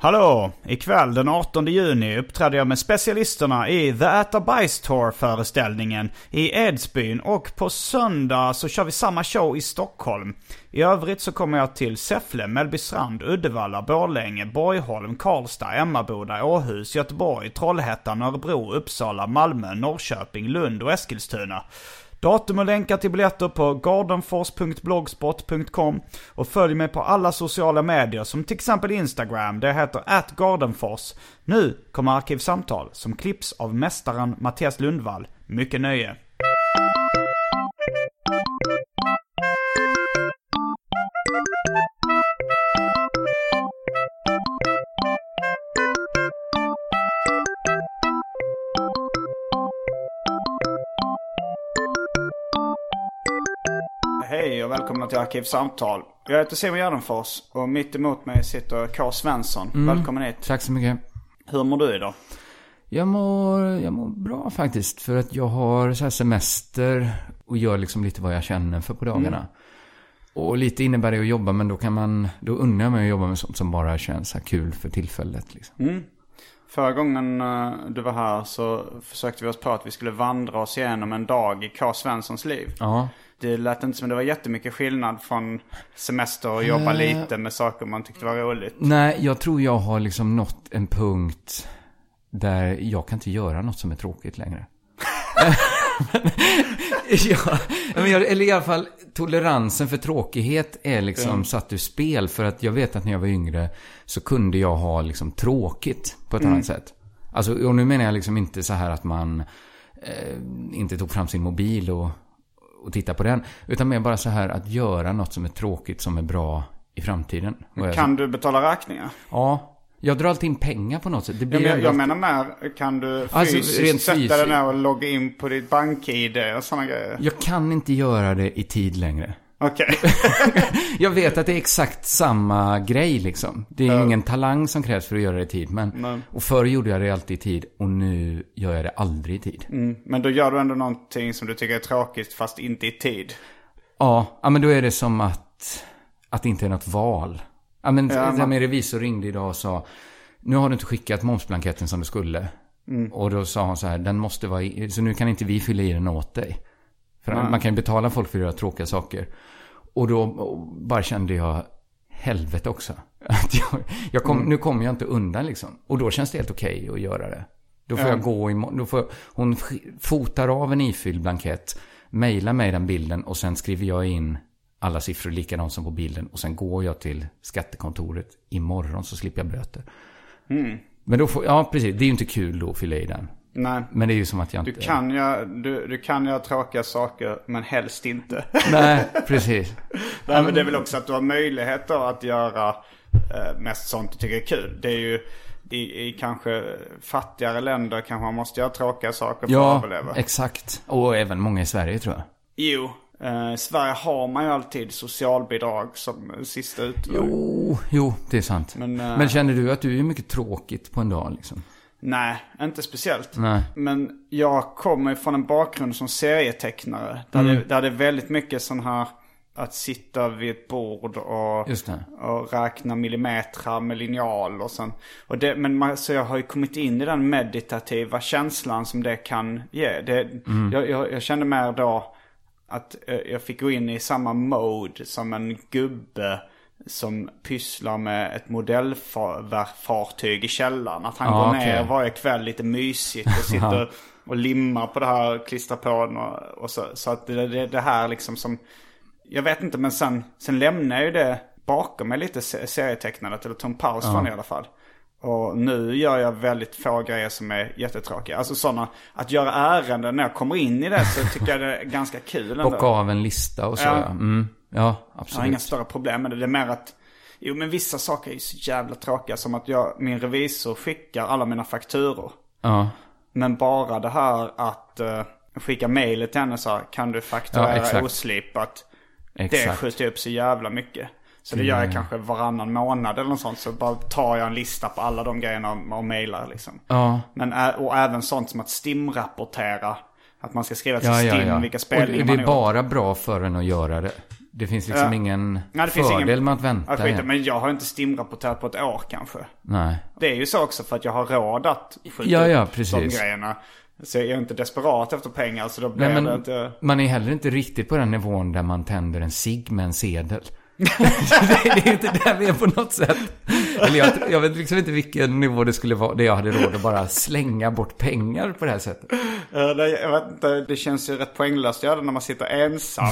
Hallå! Ikväll den 18 juni uppträder jag med specialisterna i The Äta Bajs Tour föreställningen i Edsbyn och på söndag så kör vi samma show i Stockholm. I övrigt så kommer jag till Säffle, Mellbystrand, Uddevalla, Borlänge, Borgholm, Karlstad, Emmaboda, Åhus, Göteborg, Trollhättan, Örebro, Uppsala, Malmö, Norrköping, Lund och Eskilstuna. Datum och länkar till biljetter på gardenfors.blogspot.com och följ mig på alla sociala medier som till exempel Instagram, det heter atgardenfors. Nu kommer Arkivsamtal som klipps av mästaren Mattias Lundvall. Mycket nöje. Hej och välkomna till Arkivsamtal. Jag heter Simon Gärdenfors och mitt emot mig sitter K. Svensson. Välkommen hit. Tack så mycket. Hur mår du idag? Jag mår, jag mår bra faktiskt. För att jag har så semester och gör liksom lite vad jag känner för på dagarna. Och lite innebär det att jobba, men då kan man, då unnar jag mig att jobba med sånt som bara känns kul för tillfället. Liksom. Förra gången eh, du var här så försökte vi oss på att vi skulle vandra oss igenom en dag i K. Svenssons liv. Ja. Det lät inte som det var jättemycket skillnad från semester och jobba lite med saker man tyckte var roligt. Nej, jag tror jag har liksom nått en punkt där jag kan inte göra något som är tråkigt längre. ja, men jag, eller i alla fall toleransen för tråkighet är liksom satt ur spel. För att jag vet att när jag var yngre så kunde jag ha liksom tråkigt på ett annat sätt. Alltså, och nu menar jag liksom inte så här att man eh, inte tog fram sin mobil och, och tittade på den. Utan mer bara så här att göra något som är tråkigt som är bra i framtiden. Jag- Kan du betala räkningar? Ja. Jag drar alltid in pengar på något sätt. Det Jag, blir men, ändå jag menar mer, kan du Alltså, fysiskt rent sätta dig ner och logga in på ditt bank-id och sådana grejer? Jag kan inte göra det i tid längre. Okej. Jag vet att det är exakt samma grej liksom. Det är ingen talang som krävs för att göra det i tid. Men, och förr gjorde jag det alltid i tid och nu gör jag det aldrig i tid. Men då gör du ändå någonting som du tycker är tråkigt fast inte i tid. Ja, ja, men då är det som att, att det inte är något val. Ja, men Ja, man- min revisor ringde idag och sa, nu har du inte skickat momsblanketten som du skulle. Mm. Och då sa hon så här, den måste vara i, så nu kan inte vi fylla i den åt dig. För man kan ju betala folk för att göra tråkiga saker. Och då bara kände jag, helvete också. Att jag, jag kom, Mm. Nu kommer jag inte undan liksom. Och då känns det helt okej att göra det. Då får jag gå i, då får, hon fotar av en ifylld blankett, mejlar mig den bilden och sen skriver jag in alla siffror likadant som på bilden. Och sen går jag till skattekontoret imorgon så slipper jag böter. Mm. Men då får, ja precis, det är ju inte kul då att fylla i den. Nej. Men det är ju som att jag Du inte... kan, göra, du, du kan göra tråkiga saker men helst inte. Nej, precis. Nej, men det är väl också att du har möjligheter att göra eh, mest sånt du tycker är kul. Det är ju i, i kanske fattigare länder kanske man måste göra tråkiga saker för att Ja, överleva. exakt. Och även många i Sverige tror jag. Jo, i Sverige har man ju alltid socialbidrag som sista utväg. Jo, jo, det är sant. Men, Men, eh, känner du att du är mycket tråkigt på en dag liksom? Nej, inte speciellt. Nej. Men jag kommer från en bakgrund som serietecknare. Där, Mm. det, där det är väldigt mycket sån här att sitta vid ett bord och, och räkna millimeter med linjal och sen. Och det, men man, så jag har ju kommit in i den meditativa känslan som det kan ge. Det, Mm. jag, jag, jag kände mer då att eh, jag fick gå in i samma mode som en gubbe som pysslar med ett modellfartyg i källaren. Att han Ja, går okej. ner varje kväll lite mysigt och sitter och limmar på det här, klistrar på den och, och så. Så att det, det, det här liksom som jag vet inte men sen, sen lämnar ju det bakom mig lite se- serietecknandet. Eller tog en paus från det i alla fall. Och nu gör jag väldigt få grejer som är jättetråkiga. Alltså sådana, att göra ärenden när jag kommer in i det så tycker jag det är ganska kul ändå. Bocka av en lista och så Ja. ja. Mm. Ja, Jag har absolut. inga större problem med det. Det är mer att, jo men vissa saker är ju så jävla tråkiga. Som att jag, min revisor skickar alla mina fakturor. Ja. Men bara det här att uh, skicka mejlet till henne och sa, kan du Ja, fakturera exakt. oslipat? Det Exakt. skjuter upp så jävla mycket. Så det gör jag kanske varannan månad eller något sånt. Så bara tar jag en lista på alla de grejerna och, och mejlar liksom. Ja. Men, ä- och även sånt som att stimrapportera. Att man ska skriva till Ja, ja, Stim ja. vilka Och spelningar det man är har gjort. bara bra för en att göra det. Det finns liksom Ja. ingen Nej, det finns fördel ingen- med att vänta. Ja, skit, men jag har inte stimrapporterat på ett år kanske. Nej. Det är ju så också för att jag har råd att skjuta Ja, ja, precis. de grejerna. Så jag är inte desperat efter pengar så då blir Nej, det men inte... man är heller inte riktigt på den nivån där man tänder en cigg med en sedel. Det, det är inte där vi är på något sätt. Eller jag, jag vet liksom inte vilken nivå det skulle vara där jag hade råd att bara slänga bort pengar på det här sättet. Ja, det, jag vet inte, det känns ju rätt poänglöst att göra det när man sitter ensam.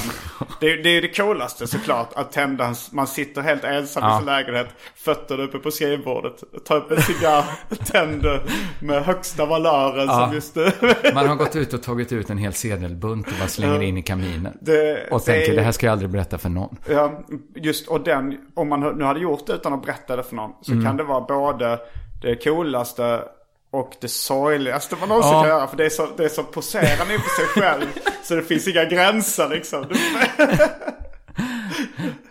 det, är- det är ju det coolaste såklart, att tända man sitter helt ensam i Ja. sin lägenhet, fötterna uppe på skrivbordet, tar upp en cigarr, tänder med högsta valören som just nu. Man har gått ut och tagit ut en hel sedelbunt och bara slänger in i kaminen. Det- och det tänker, är- det här ska jag aldrig berätta för någon. Ja, just och den, om man nu hade gjort det utan att berätta det för någon, så Mm. kan det vara både det coolaste och det sorgligaste man någonsin Ja. kan göra. För det är så, det är så poserande inför sig själv. så det finns inga gränser liksom. Det,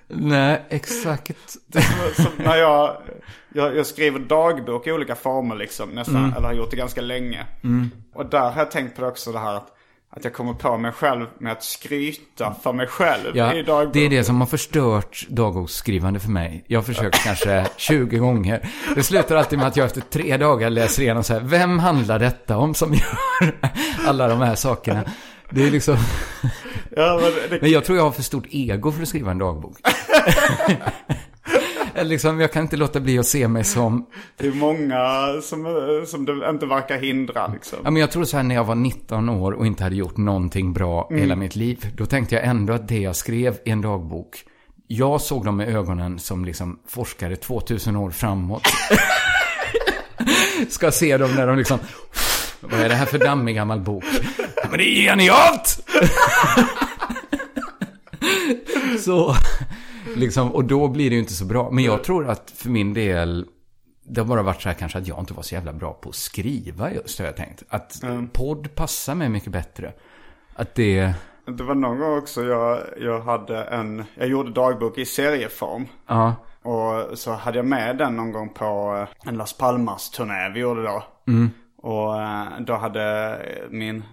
Nej, exakt. som, som när jag, jag, jag skriver dagbok i olika former liksom nästan. Mm. Eller har gjort det ganska länge. Och där har jag tänkt på det också det här att, att jag kommer på mig själv med att skryta för mig själv Ja, i dagbok. det är det som har förstört dagboksskrivande för mig. Jag har försökt kanske 20 gånger. Det slutar alltid med att jag efter tre dagar läser igenom så här, vem handlar detta om som gör alla de här sakerna? Det är liksom, Ja, men det, men jag tror jag har för stort ego för att skriva en dagbok. Eller liksom, jag kan inte låta bli att se mig som, det är många som, som det inte verkar hindra liksom. ja men jag tror så här när jag var 19 år och inte hade gjort någonting bra hela mitt liv. Då tänkte jag ändå att det jag skrev i en dagbok, jag såg dem med ögonen som liksom forskare 2000 år framåt. Ska se dem när de liksom, vad är det här för dammig gammal bok? Men det är genialt! så, liksom, och då blir det ju inte så bra. Men jag tror att för min del, det har bara varit så här kanske att jag inte var så jävla bra på att skriva just, har jag tänkt. Att podd passar mig mycket bättre. Att det, Det var någon gång också jag, jag hade en, jag gjorde dagbok i serieform. ja, Och så hade jag med den någon gång på eh, en Las Palmas-turné vi gjorde då. Och eh, då hade min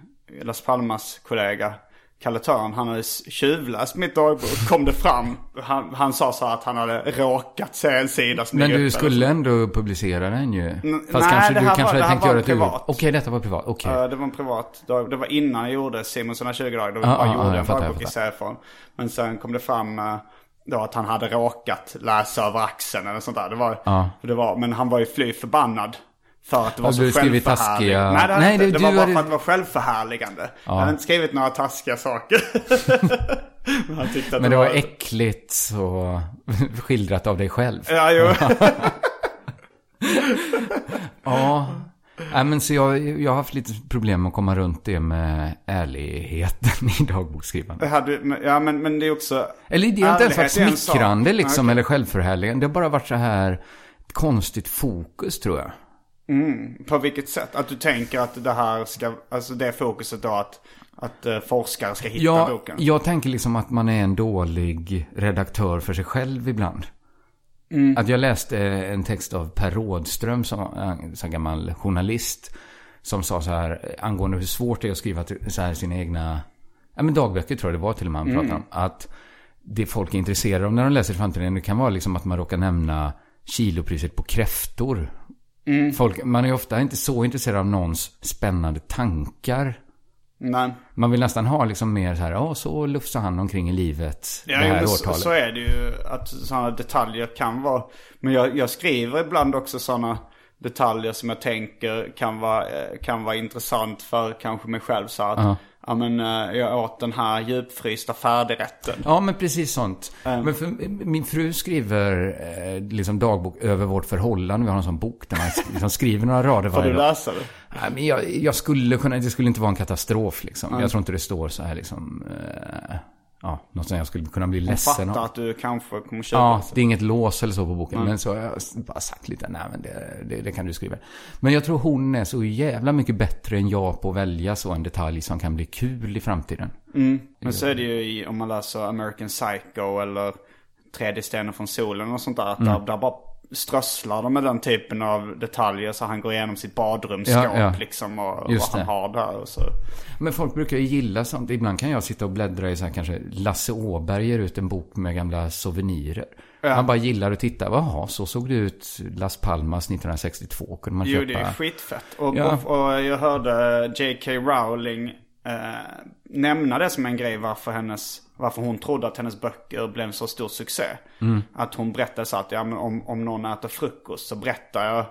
Las Palmas-kollega Kalle Törn, han hade tjuvläst mitt dagbok, kom det fram. Han, han sa så att han hade råkat se en sida som Men du skulle ändå publicera den ju. Fast nej, kanske du kanske var- hade tänkt göra ett privat. Okej, detta var privat. Okej. Ja, det var en privat dag. Det var innan jag gjorde Simonsson 20 dagar. Då Ja, bara ja, gjorde jag en dagbok i serieform. Men sen kom det fram eh, då att han hade råkat läsa över axeln eller sånt där. Det var, för det var, men han var ju fly förbannad. För att det var så självförhärligande. Nej, det, Nej, det- det var bara hade- för att det var självförhärligande. Jag hade inte skrivit några taskiga saker. men han tyckte att Men det var äckligt och skildrat av dig själv. Ja, jo. Ja. Nej, men så jag, jag har haft lite problem med att komma runt det med ärligheten i dagboksskrivandet. Ja, men, men det är också... Eller det har inte ens varit är smickrande liksom, Okej. eller självförhärligande. Det har bara varit så här konstigt fokus, tror jag. På vilket sätt? Att du tänker att det här ska, alltså det fokuset då att, att eh, forskare ska hitta Ja, boken? jag tänker liksom att man är en dålig redaktör för sig själv ibland. Mm. Att jag läste en text av Per Rådström, som sån gammal journalist, som sa så här angående hur svårt det är att skriva så här sina egna, ja men dagböcker tror jag det var till och med han pratade Mm. om. Att det folk är intresserade av när de läser framtiden, det kan vara liksom att man råkar nämna kilopriset på kräftor. Mm. Folk, man är ofta inte så intresserad av någons spännande tankar. Nej. Man vill nästan ha liksom mer så här, ja så lufsar han omkring i livet Ja, det här så, årtalet. så är det ju att sådana detaljer kan vara. Men jag, jag skriver ibland också sådana detaljer som jag tänker kan vara, eh, kan vara intressant för kanske mig själv. Så att, ja men eh, jag åt den här djupfrysta färdigrätten. Ja, men precis sånt. Men för, min fru skriver eh, liksom dagbok över vårt förhållande. Vi har en sån bok där man liksom skriver några rader Får varje du dag. läsa det? Nej, men jag, jag skulle kunna, det skulle inte vara en katastrof liksom. Jag tror inte det står så här liksom, eh, ja, något som jag skulle kunna bli ledsen av. att du kanske kommer köpa Ja, det. är inget lås eller så på boken. Men så har jag bara sagt lite, nej men det, det, det kan du skriva. Men jag tror hon är så jävla mycket bättre än jag på att välja så en detalj som kan bli kul i framtiden. Men så är det ju i, om man läser American Psycho eller Tredje stenen från solen och sånt där. Att Mm. där, där bara strösslar de med den typen av detaljer. Så han går igenom sitt badrumsskåp Ja, ja. liksom. Och Just vad han det. har där. Och så. Men folk brukar ju gilla sånt. Ibland kan jag sitta och bläddra i så här kanske Lasse Åberg ger ut en bok med gamla souvenirer. Man bara gillar att titta. Jaha, så såg det ut Las Palmas 1962. Kunde man Jo, köpa. det är skitfett. Och, Ja. och, och jag hörde J.K. Rowling eh, nämna det som en grej varför, hennes, varför hon trodde att hennes böcker blev en så stor succé. Mm. Att hon berättade så att ja, men om, om någon äter frukost så berättar jag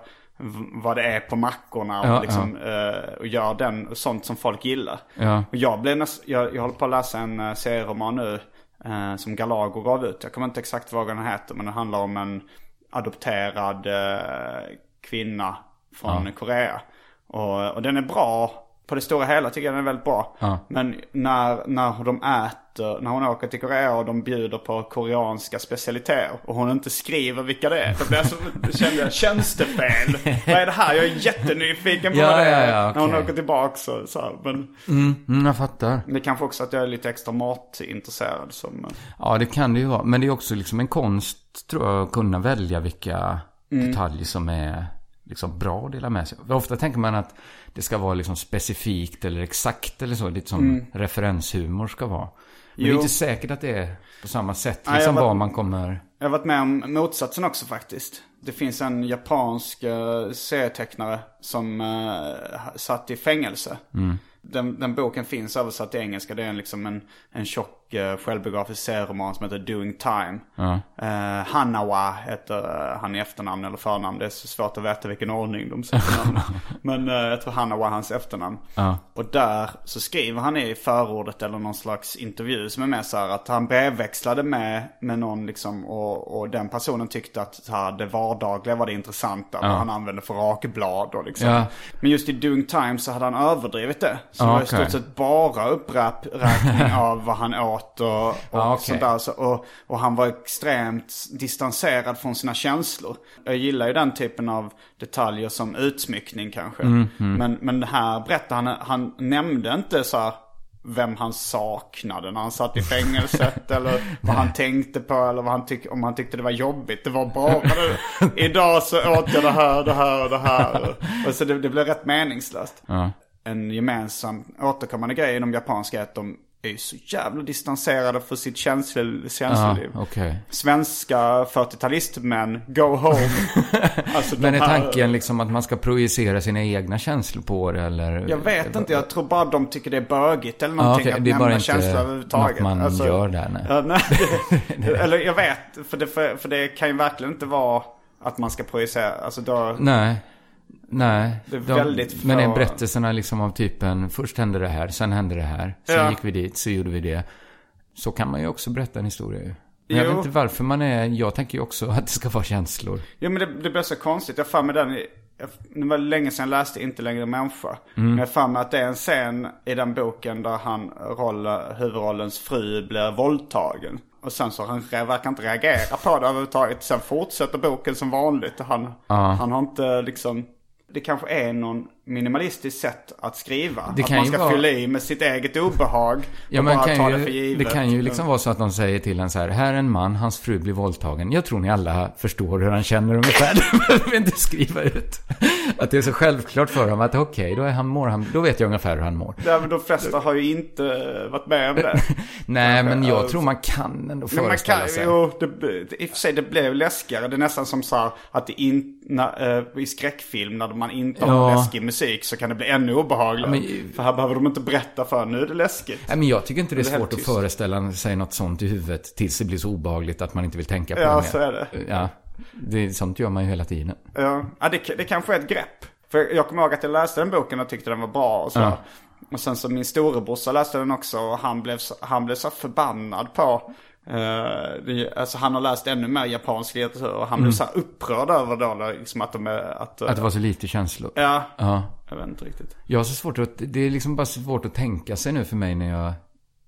vad det är på mackorna och, Ja, liksom, eh, och gör den, sånt som folk gillar. Ja. Och jag, blev näst, jag, jag håller på att läsa en uh, serieroman nu eh, som Galago gav ut. Jag kommer inte exakt ihåg vad den heter men det handlar om en adopterad eh, kvinna från Korea. Och, och den är bra. På det stora hela tycker jag den är väldigt bra. Men när, när de äter, när hon åker till Korea och de bjuder på koreanska specialiteter och hon inte skriver vilka det är. Då blir jag så, kände jag tjänstefel. Vad är det här? Jag är jättenyfiken på Ja, vad det är. ja, ja, När hon åker tillbaka så, så här. Men Mm, jag fattar. det kanske också att jag är lite extra matintresserad som... Ja, det kan det ju vara. Men det är också liksom en konst, tror jag, att kunna välja vilka Mm. detaljer som är liksom bra att dela med sig Ofta tänker man att det ska vara liksom specifikt eller exakt eller så. Lite som referenshumor ska vara. Men det är Mm. Jo. inte säkert att det är på samma sätt. Liksom var- man kommer... Jag har varit med om motsatsen också faktiskt. Det finns en japansk uh, serietecknare som uh, satt i fängelse. Den, den boken finns översatt till engelska. Det är en, liksom en, en tjock uh, självbiografisk serieroman som heter Doing Time. Eh, Hanawa heter eh, han i efternamn eller förnamn. Det är så svårt att veta vilken ordning de sätter namn. Men eh, jag tror Hanawa är hans efternamn. Och där så skriver han i förordet eller någon slags intervju som är med så här att han brevväxlade med, med någon liksom och, och den personen tyckte att så här, det vardagliga var det intressanta. Vad han använde för rakblad och liksom. Ja. Men just i Doing Time så hade han överdrivit det. Så Ja, det var i stort sett bara uppräkning av vad han åt och, och Ja, okej. sånt där. Så, och, och han var extremt distanserad från sina känslor. Jag gillar ju den typen av detaljer som utsmyckning kanske. Mm, Men, men det här berättar han, han nämnde inte så här vem han saknade när han satt i fängelset eller vad han tänkte på eller vad han tyck, om han tyckte det var jobbigt. Det var bara det. Idag så åt jag det här, det här och det här. Och så det, det blev rätt meningslöst. En gemensam återkommande grej inom japanska är att de är ju så jävla distanserade för sitt känsel, Ja, känsloliv. okej. Svenska 40-talistmän, go home. Alltså, Men är här- tanken liksom att man ska projicera sina egna känslor på det eller? Jag vet inte, jag tror bara de tycker det är bögigt eller någonting. okej, att det är bara inte känslor överhuvudtaget. man gör där, nej. eller jag vet, för det, för, för det kan ju verkligen inte vara att man ska projicera. Alltså då, Nej. Nej. Det är De- väldigt Men är få- berättelserna liksom av typen, först hände det här, sen hände det här, sen Ja. gick vi dit, så gjorde vi det. Så kan man ju också berätta en historia ju. Men jag Jo. vet inte varför man är, jag tänker ju också att det ska vara känslor. Ja men det, det blir så konstigt. Jag har mig den, jag- det var länge sedan jag läste Inte längre människa. Mm. Men jag har mig att det är en scen i den boken där han, roll, huvudrollens fru blir våldtagen. Och sen så han verkar inte reagera på det överhuvudtaget. Sen fortsätter boken som vanligt. Han, han har inte liksom, det kanske är någon minimalistiskt sätt att skriva. Det att man ska vara- fylla i med sitt eget obehag. Ja, och bara ta ju, det för givet. det kan ju liksom vara så att de säger till en så här, här är en man, hans fru blir våldtagen. Jag tror ni alla förstår hur han känner ungefär. Det behöver inte skriva ut. Att det är så självklart för dem att okej, då, är han, mår han, då vet jag ungefär hur han mår. Ja, men de flesta har ju inte varit med om det. Nej, men jag tror man kan ändå föreställa kan, sig. jo, det, i och för sig det blev läskigare. Det är nästan som så här att det in, när, eh, i skräckfilm när man inte har Ja. läskig musik så kan det bli ännu obehagligare. men- För här behöver de inte berätta för nu är det läskigt. Nej, men jag tycker inte det är Det är svårt att föreställa sig något sånt i huvudet tills det blir så obehagligt att man inte vill tänka på Ja, det mer. så är det. Ja, Det, sånt gör man ju hela tiden. Ja, ja det, det kanske är ett grepp. För jag kommer ihåg att jag läste den boken och tyckte den var bra och så. Ja. Och sen så min storebrorsa läste den också och han blev han blev så förbannad på eh, det, alltså han har läst ännu mer japansk litteratur och han blev så här upprörd över då liksom att de är, att, Att det var så lite känslor. Ja, Ja. jag vet inte riktigt. Jag har så svårt att, det är liksom bara svårt att tänka sig nu för mig när jag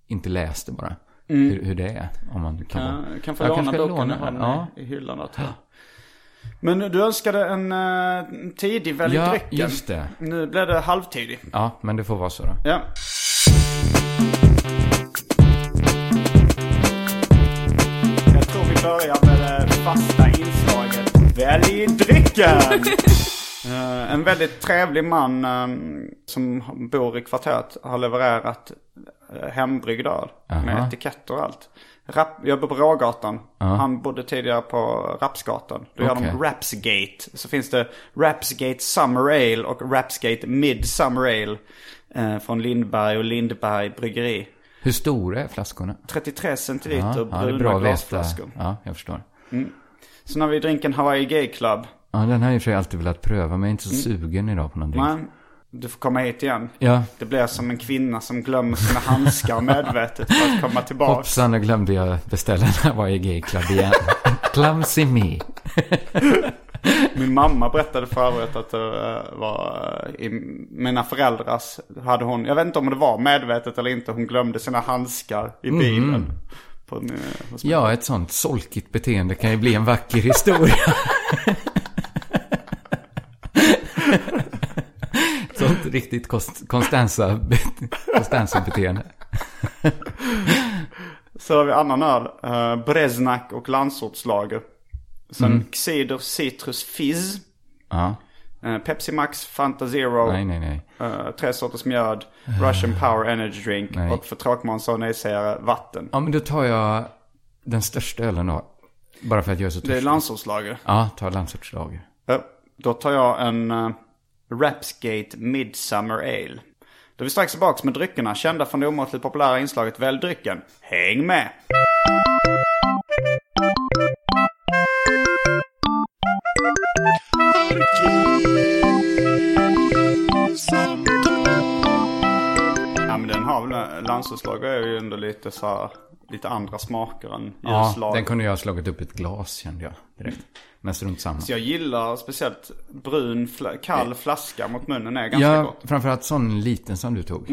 inte läste bara. Hur, hur det är. Om man kan Ja, kan få Jag låna boken, låna har den. Ja. i, hyllan jag. Men du önskade en uh, tidig välj Ja, drycken. just det. Nu blev det halvtidig. ja, men det får vara så då. Ja. Börjar med det fasta inslaget. Välj drycken! Eh, en väldigt trevlig man eh, som bor i kvarteret har levererat uh, hembryggd öl. Med Aha. etiketter och allt. Rap, jag bor på Rågatan. Han bodde tidigare på Rapsgatan. Då gör Okej. de Rapsgate. Så finns det Rapsgate Summer Ale och Rapsgate Midsummer Ale. eh, från Lindberg och Lindberg Bryggeri. Hur stora är flaskorna? 33 centiliter Ja, ja, bruna bra att veta. glasflaskor. Ja, jag förstår. Sen har vi drinken Hawaii Gay Club. Ja, den har jag i och för sig alltid velat pröva, men jag är inte så sugen idag på någon drink. Men du får komma hit igen. Ja, Det blir som en kvinna som glömmer sina handskar medvetet för att komma tillbaka. hoppsan, nu glömde jag beställa en Hawaii Gay Club igen. Clumsy me. Min mamma berättade för övrigt att det eh, var eh, i mina föräldrars, hade hon, jag vet inte om det var medvetet eller inte, hon glömde sina handskar i bilen. På, min- hos mig. Ja, ett sånt solkigt beteende kan ju bli en vacker historia. Sånt riktigt Constanza-beteende. Så har vi annan öl, Breznak och landsortslager. Sen Cider Citrus Fizz. Ja, eh, Pepsi Max, Fanta Zero. nej, nej, nej. eh, tre sorters mjöd, Russian Power Energy Drink Nej. och för tråkmånsar och nejsägare vatten. Ja, men då tar jag den största ölen då. Bara för att jag är så Det är törstig. landsortslager. Ja, ta landsortslager. Då tar jag en uh, Rapsgate Midsummer Ale. Då är vi strax tillbaka med dryckerna, kända från det omåttligt populära inslaget Välj drycken. Häng med! Ja men den har väl, landsortslager är ju ändå lite så här, lite andra smaker än Ja, ljuslager. den kunde jag ha slagit upp ett glas kände jag direkt. Men strunt samma. Så jag gillar speciellt brun, kall flaska mot munnen är ganska Ja, gott. framförallt sån liten som du tog.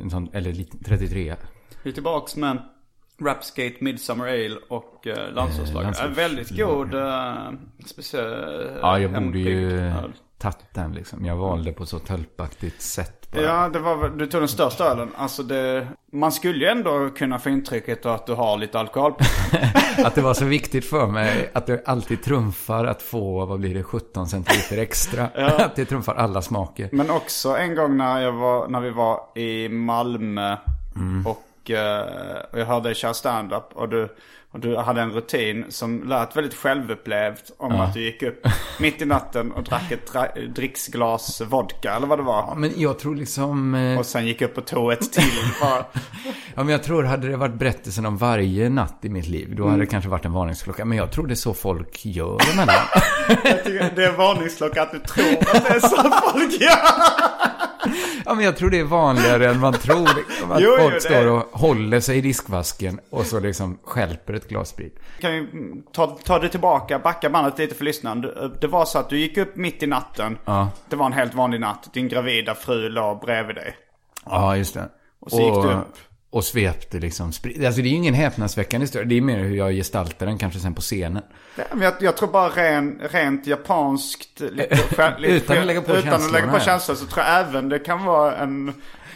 En sån, eller liten, 33. Vi är tillbaks med Rapsgate Midsummer Ale och uh, landsortslager. landsorts- En väldigt god uh, speciell... Ja, jag borde ju tagit den liksom. Jag valde på så tölpaktigt sätt bara. Ja, det var, väl- du tog den största ölen. Alltså det... Man skulle ju ändå kunna få intrycket att du har lite alkohol på Att det var så viktigt för mig att det alltid trumfar att få, vad blir det, 17 centiliter extra. Att det trumfar alla smaker. Men också en gång när, jag var, när vi var i Malmö och, eh, och jag hörde dig köra stand-up och du, och du hade en rutin som lät väldigt självupplevt om att du gick upp mitt i natten och drack ett dra- dricksglas vodka eller vad det var. Men jag tror liksom... eh, Och sen gick upp och tog ett till. Ja, men jag tror hade det varit berättelsen om varje natt i mitt liv, då hade det kanske varit en varningsklocka. Men jag tror det är så folk gör emellan. jag tycker det är varningsklocka att du tror att det är så folk gör. Ja, men jag tror det är vanligare än man tror. Liksom, att Jo, jo, folk det står och håller sig i diskvasken och så liksom skälper ett glas sprit. Kan vi ta, ta det tillbaka, backa bandet lite för lyssnaren. Du- Det var så att du gick upp mitt i natten. Ja. Det var en helt vanlig natt. Din gravida fru låg bredvid dig. Ja, just det. Och så gick du upp. Och svepte liksom. Alltså det är ju ingen häpnadsväckande historia. Det är mer hur jag gestaltar den kanske sen på scenen. Ja, men Jag, jag tror bara ren, rent japanskt. Lite, Utan att lägga på Utan att lägga på känslorna, känslor så tror jag även det kan vara en...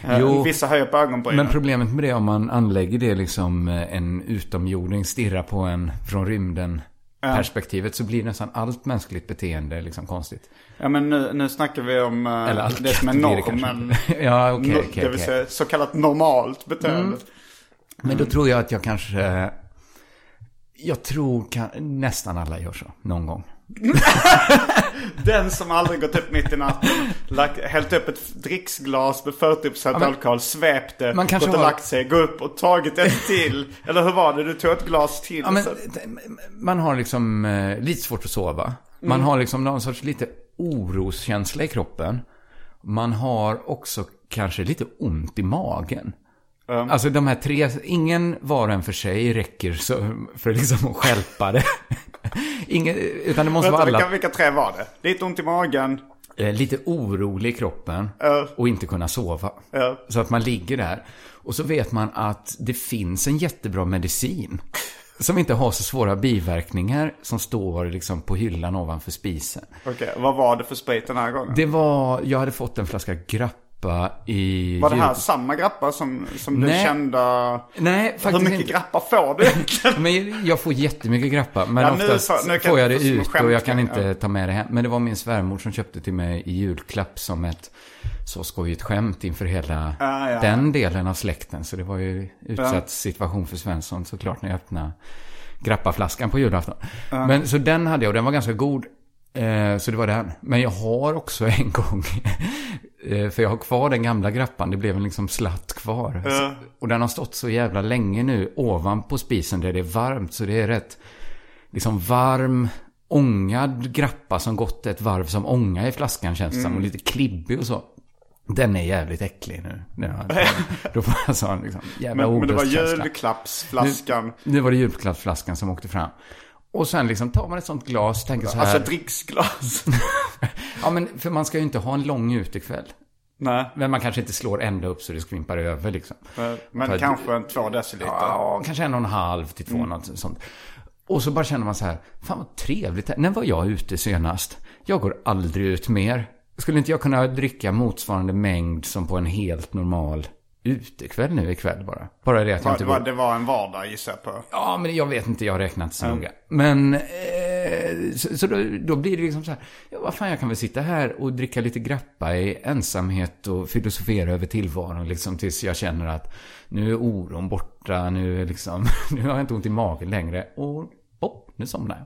eh, Jo, vissa höjer på ögonbrynen. Men problemet med det är om man anlägger det liksom eh, en utomjording stirrar på en från rymden perspektivet så blir nästan allt mänskligt beteende liksom konstigt. Ja men nu, nu snackar vi om eh, Eller allt det som är normen. Ja, No- okej, Det vill okej. säga så kallat normalt beteende. Men då tror jag att jag kanske... Jag tror kan, nästan alla gör så, någon gång. Den som aldrig gått upp mitt i natten, lagt, hällt upp ett dricksglas med 40% men- alkohol, svept det, Man kanske gått och har- lagt sig, gå upp och tagit ett till. Eller hur var det? Du tog ett glas till. Ja, men, man har liksom eh, lite svårt att sova. Man har liksom någon sorts lite oroskänsla i kroppen. Man har också kanske lite ont i magen. Alltså de här tre, ingen var och en för sig räcker så, för liksom att stjälpa det. Ingen, utan det måste vara alla vilka, vilka tre var det? Lite ont i magen. eh, lite orolig i kroppen och inte kunna sova. Så att man ligger där. Och så vet man att det finns en jättebra medicin. Som inte har så svåra biverkningar som står liksom på hyllan ovanför spisen. Okej, vad var det för sprit den här gången? Det var, jag hade fått en flaska grappa i... var det här samma grappa som, som du kände? Nej, Hur faktiskt mycket inte. grappa får du egentligen? Men jag får jättemycket grappa. Men Ja, nu oftast får- nu kan får jag det ut och jag kan ja. inte ta med det hem. Men det var min svärmor som köpte till mig i julklapp som ett så skojigt skämt inför hela Ja, ja. den delen av släkten. Så det var ju utsatt situation för Svensson såklart när jag öppnade grappaflaskan på julafton. Men så den hade jag och den var ganska god. Eh, så det var den. Men jag har också en gång, eh, för jag har kvar den gamla grappan, det blev en liksom slatt kvar. Så, och den har stått så jävla länge nu ovanpå spisen där det är varmt. Så det är rätt, liksom varm, ångad grappa som gått ett varv som ånga i flaskan känns det som. Och lite klibbig och så. Den är jävligt äcklig nu. Har- Då får jag sån liksom, jävla Men, men det var julklappsflaskan. Nu, nu var det julklappsflaskan som åkte fram. Och sen liksom tar man ett sånt glas och tänker så här. Alltså dricksglas. ja men för man ska ju inte ha en lång utekväll. Nej, Men man kanske inte slår ända upp så det skvimpar över liksom. men För att- kanske en två deciliter. Ja, kanske en och en halv till två, något sånt. Och så bara känner man så här, fan vad trevligt. När var jag ute senast? Jag går aldrig ut mer. Skulle inte jag kunna dricka motsvarande mängd som på en helt normal utekväll nu ikväll bara? Bara det att jag Ja, inte var, det var en vardag gissar jag på. Ja, men jag vet inte, jag räknar inte så noga. Men, eh, så, så då, då blir det liksom så här, ja vad fan, jag kan väl sitta här och dricka lite grappa i ensamhet och filosofera över tillvaron liksom tills jag känner att nu är oron borta, nu är liksom, nu har jag inte ont i magen längre och pop, nu somnar jag.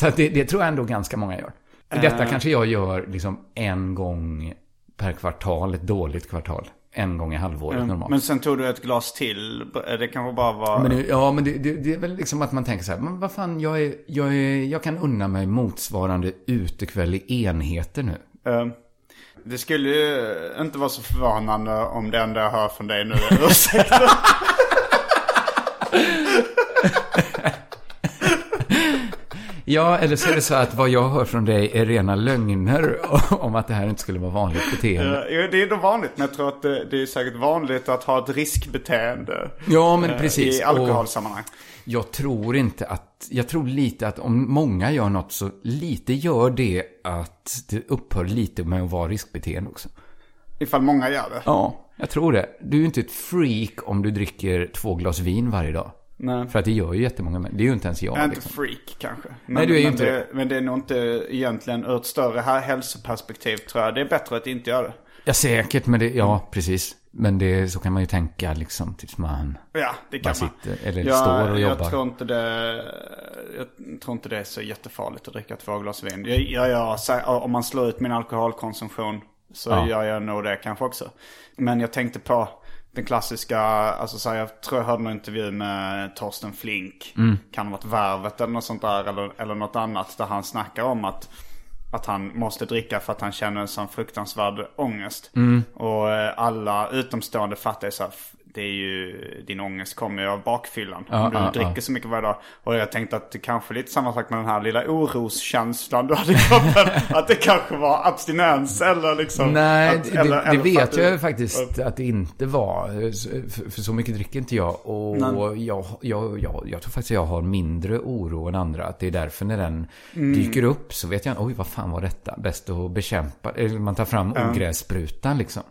Så det, det tror jag ändå ganska många gör. Detta kanske jag gör liksom en gång per kvartal, ett dåligt kvartal. En gång i halvåret normalt. Men sen tog du ett glas till. Det kanske bara var... Men det, ja, men det, det, det är väl liksom att man tänker så här, men vad fan, jag, är, jag, är, jag kan unna mig motsvarande utekväll i enheter nu. Eh, Det skulle ju inte vara så förvånande om det enda jag hör från dig nu är ursäkter. Ja, eller så är det så att vad jag hör från dig är rena lögner om att det här inte skulle vara vanligt beteende. Jo, det är nog vanligt, men jag tror att det, det är säkert vanligt att ha ett riskbeteende. Ja, men eh, precis. I Och alkoholsammanhang. jag tror inte att, jag tror lite att om många gör något så lite gör det att det upphör lite med att vara riskbeteende också. Ifall många gör det. Ja, jag tror det. Du är ju inte ett freak om du dricker två glas vin varje dag. Nej. För att det gör ju jättemånga människor. Det är ju inte ens jag. Jag är inte liksom. freak kanske. Men, Nej, du är ju men inte det. Men det är nog inte egentligen ur ett större här hälsoperspektiv tror jag. Det är bättre att inte göra det. Ja, säkert. Men det, ja, precis. Men det, så kan man ju tänka liksom, tills man... Ja, det kan man. sitter eller står och jobbar. Jag tror, inte det, jag tror inte det är så jättefarligt att dricka två glas vin. Jag, jag, så- om man slår ut min alkoholkonsumtion så Ja. gör jag nog det kanske också. Men jag tänkte på den klassiska, alltså så här, jag tror jag hörde någon intervju med Torsten Flink. Mm. Kan ha varit Värvet eller något sånt där eller, eller något annat. Där han snackar om att, att han måste dricka för att han känner en sån fruktansvärd ångest. Mm. Och eh, alla utomstående fattar ju så här, det är ju, din ångest kommer ju av bakfyllan. Ja, om du ja, dricker ja. så mycket varje dag. Och jag tänkte att det kanske är lite samma sak med den här lilla oroskänslan du hade i kroppen. att det kanske var abstinens eller liksom. Nej, att, det, eller- det eller för vet du- jag ju faktiskt att det inte var. För, för så mycket dricker inte jag. Och jag, jag, jag, jag tror faktiskt att jag har mindre oro än andra. Att det är därför när den Mm. dyker upp så vet jag oj vad fan var detta? Bäst att bekämpa. Eller man tar fram ogrässprutan liksom.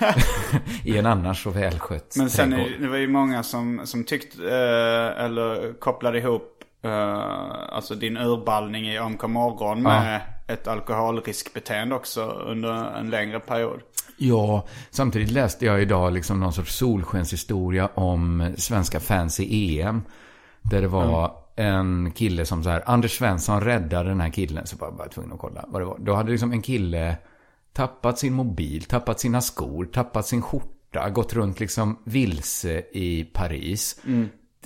I en annars så välskött Men sen är, det var ju många som, som tyckte, eh, eller kopplade ihop eh, alltså din urballning i Omkom morgon med ett alkoholriskbeteende också under en längre period. Ja, samtidigt läste jag idag liksom någon sorts solskenshistoria om svenska fans i EM. Där det var en kille som så här, Anders Svensson räddade den här killen. Så var jag bara tvungen att kolla vad det var. Då hade liksom en kille tappat sin mobil, tappat sina skor, tappat sin skjorta, gått runt liksom vilse i Paris.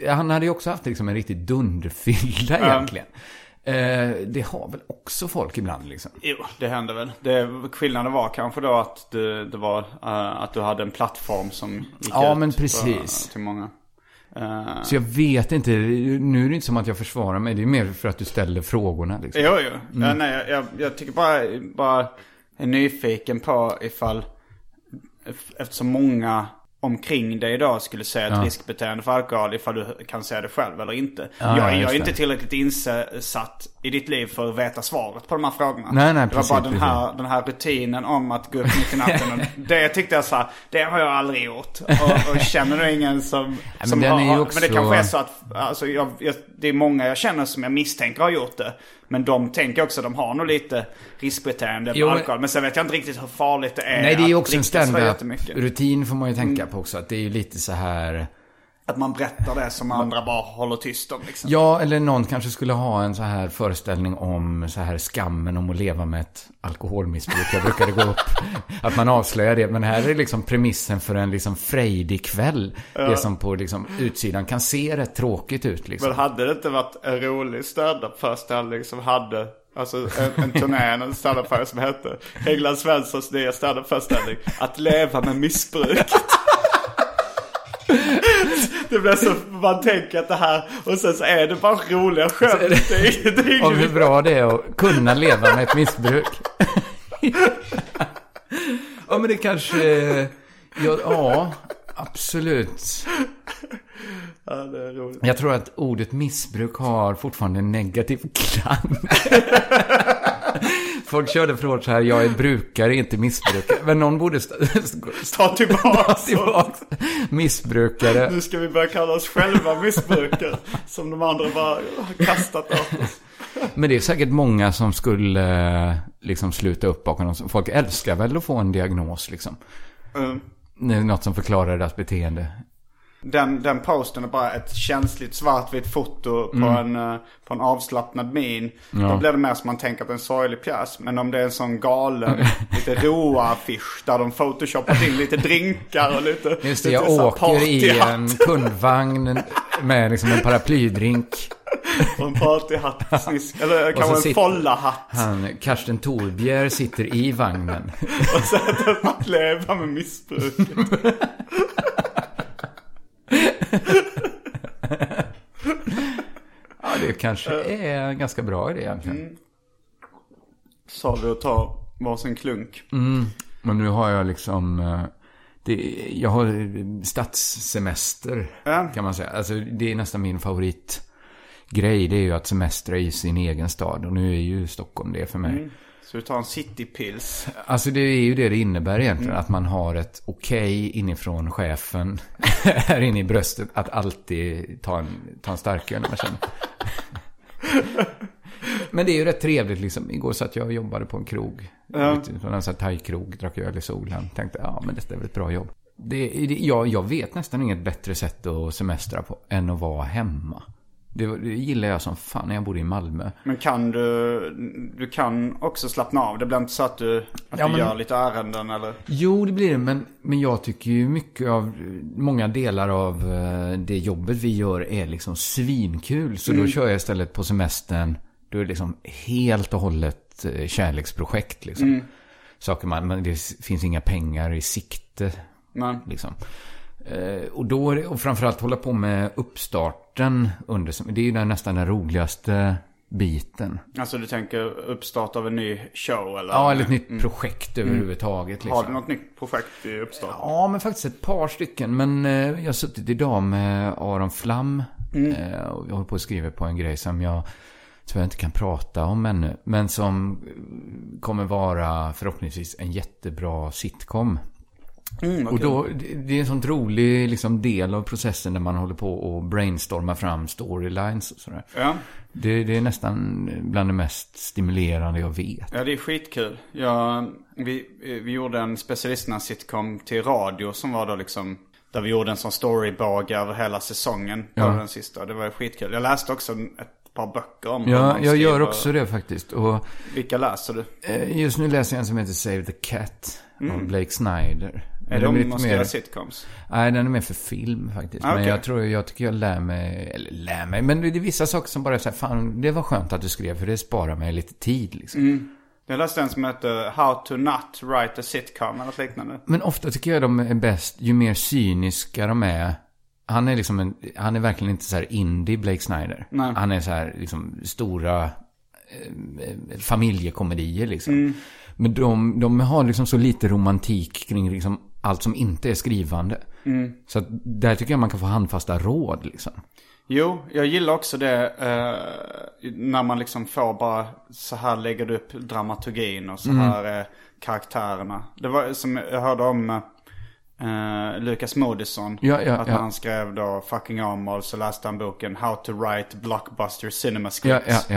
Han hade ju också haft liksom en riktigt dunderfylla egentligen. Eh, det har väl också folk ibland liksom. Jo, det händer väl. Det, skillnaden var kanske då att det, det var eh, att du hade en plattform som gick Ja, ut men precis. till många. Eh, Så jag vet inte, nu är det inte som att jag försvarar mig, det är mer för att du ställer frågorna liksom. Jo, jo. Ja, nej, jag, jag tycker bara, bara är nyfiken på ifall, eftersom många omkring dig idag skulle säga ett Ja. riskbeteende för alkohol, ifall du kan säga det själv eller inte. Ja, jag, ja, jag är inte tillräckligt insatt i ditt liv för att veta svaret på de här frågorna. Nej, nej, det var precis, bara den här, den här rutinen om att gå upp mitt i natten. det tyckte jag så här, det har jag aldrig gjort. Och, och känner du ingen som, men som ju har- också- Men det kanske är så att, alltså jag, jag, det är många jag känner som jag misstänker har gjort det. Men de tänker också, de har nog lite riskbeteende med alkohol. Men sen vet jag inte riktigt hur farligt det är Nej, det är ju också en jättemycket. stand-up-rutin får man ju tänka på också. Att det är ju lite så här... Att man berättar det som andra bara håller tyst om liksom. Ja, eller någon kanske skulle ha en så här föreställning om så här skammen om att leva med ett alkoholmissbruk. Jag brukade gå upp, att man avslöjar det. Men här är liksom premissen för en liksom frejdig kväll. Det som på liksom utsidan kan se rätt tråkigt ut liksom. Men hade det inte varit en rolig standup-föreställning som hade Alltså en, en turné, en standup som hette Hägglund Svenssons nya standup-föreställning Att leva med missbruk Det blir så, man tänker att det här Och sen så är det bara roliga skämt Det är, det är Om hur bra det är att kunna leva med ett missbruk. ja, men det kanske... Ja, ja, absolut. ja, det är roligt. Jag tror att ordet missbruk har fortfarande en negativ klang. Folk körde för hårt så här, jag är brukare, inte missbrukare. Men någon borde Ta tillbaka tillbaka missbrukare. Nu ska vi börja kalla oss själva missbrukare Som de andra bara har kastat åt oss Men det är säkert många som skulle eh, liksom sluta upp bakom dem. Folk älskar väl att få en diagnos liksom. Mm. Något som förklarar deras beteende. Den, den posten är bara ett känsligt svartvitt foto på, en, eh, på en avslappnad min. Då blir det mer som man tänker att det är en sorglig pjäs. Men om det är en sån galen, lite roa affisch där de photoshopat in lite drinkar och lite... Just det, lite jag åker i en kundvagn med liksom en paraplydrink. Och en partyhatt, snisk, eller kanske en sitter- follahatt. Han, Karsten Torbjer sitter i vagnen. Och så att man lever med missbruk. Ja, det kanske är en ganska bra idé egentligen. Sa vi att ta varsin klunk. Men nu har jag liksom... eh, Det, jag har eh, stadssemester, Ja. kan man säga. Alltså, det är nästan min favoritgrej. Det är ju att semestra i sin egen stad. Och nu är ju Stockholm det för mig. Så vi tar en citypills. Alltså det är ju det det innebär egentligen. Att man har ett okej inifrån chefen här inne i bröstet. Att alltid ta en, ta en starköl när man känner. Men det är ju rätt trevligt liksom. Igår satt jag och jobbade på en krog. Ja. En sån thai-krog, drack öl i solen. Tänkte, ja men detta är väl ett bra jobb. Det, det, jag, jag vet nästan inget bättre sätt att semestra på än att vara hemma. Det, det gillar jag som fan när jag bodde i Malmö. Men kan du, du kan också slappna av? Det blir inte så att du, att Ja, du men- gör lite ärenden eller? Jo, det blir det. Men, men jag tycker ju mycket av, många delar av eh, det jobbet vi gör är liksom svinkul. Så då kör jag istället på semestern, då är det liksom helt och hållet eh, kärleksprojekt liksom. Saker man, men det finns inga pengar i sikte Nej. liksom. Eh, Och då det, och framförallt hålla på med uppstarten under, det är ju den, nästan den roligaste biten. Alltså du tänker uppstart av en ny show eller? Ja, eller ett nytt projekt överhuvudtaget. Liksom. Har du något nytt projekt i uppstart? Ja, men faktiskt ett par stycken. Men eh, jag har suttit idag med Aron Flam. Eh, och jag håller på att skriva på en grej som jag tyvärr inte kan prata om ännu. Men som kommer vara förhoppningsvis en jättebra sitcom. Och då, det- är en sån rolig liksom, del av processen där man håller på och brainstorma fram storylines och sådär. Ja. Det, det är nästan bland det mest stimulerande jag vet. Ja, det är skitkul. Jag, vi, vi gjorde en specialisterna sitcom till radio som var då liksom Där vi gjorde en sån storybåge över hela säsongen. Ja. den sista. Det var skitkul. Jag läste också ett par böcker om Ja, jag gör också det faktiskt. Och Vilka läser du? eh, just nu läser jag en som heter Save the Cat. Av Blake Snyder. Är om lite ska mer- göra sitcoms? Nej, den är mer för film faktiskt. Ah, Men okej. jag tror, jag tycker jag lär mig, eller lär mig, men det är vissa saker som bara är så här, fan, det var skönt att du skrev, för det sparar mig lite tid liksom. Mm. Jag läste en som heter How to not write a sitcom eller något liknande. Men ofta tycker jag de är bäst, ju mer cyniska de är. Han är liksom en, han är verkligen inte så här indie Blake Snyder. Nej. Han är så här liksom stora eh, familjekomedier liksom. Mm. Men de, de har liksom så lite romantik kring liksom allt som inte är skrivande. Mm. Så att där tycker jag man kan få handfasta råd liksom. Jo, jag gillar också det eh, när man liksom får bara så här lägger du upp dramaturgin och så Mm. här är karaktärerna. Det var som jag hörde om eh, Lucas Moodysson. Ja, ja, att ja. han skrev då Fucking Åmål så läste han boken How to Write Blockbuster Cinema Scripts.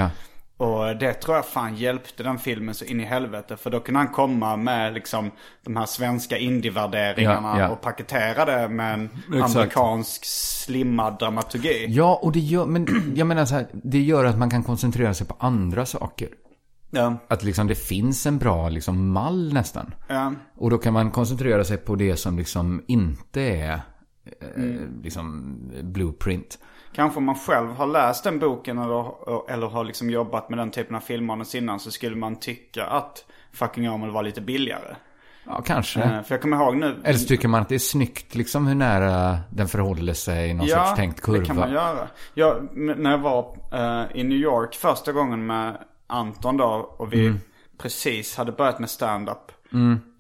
Och det tror jag fan hjälpte den filmen så in i helvete. För då kunde han komma med liksom de här svenska indie-värderingarna Ja, ja. och paketera det med en Exakt. amerikansk slimmad dramaturgi. Ja, och det gör, men jag menar så här, det gör att man kan koncentrera sig på andra saker. Ja. Att liksom det finns en bra liksom mall nästan. Ja. Och då kan man koncentrera sig på det som liksom inte är eh, Mm. liksom blueprint. Kanske om man själv har läst den boken eller, eller har liksom jobbat med den typen av filmmanus innan så skulle man tycka att Fucking Åmål var lite billigare. Ja, kanske. Eh, För jag kommer ihåg nu. Eller så tycker man att det är snyggt liksom hur nära den förhåller sig i någon sorts tänkt kurva. det kan man göra. Jag, när jag var eh, i New York första gången med Anton då och vi Mm. precis hade börjat med stand-up.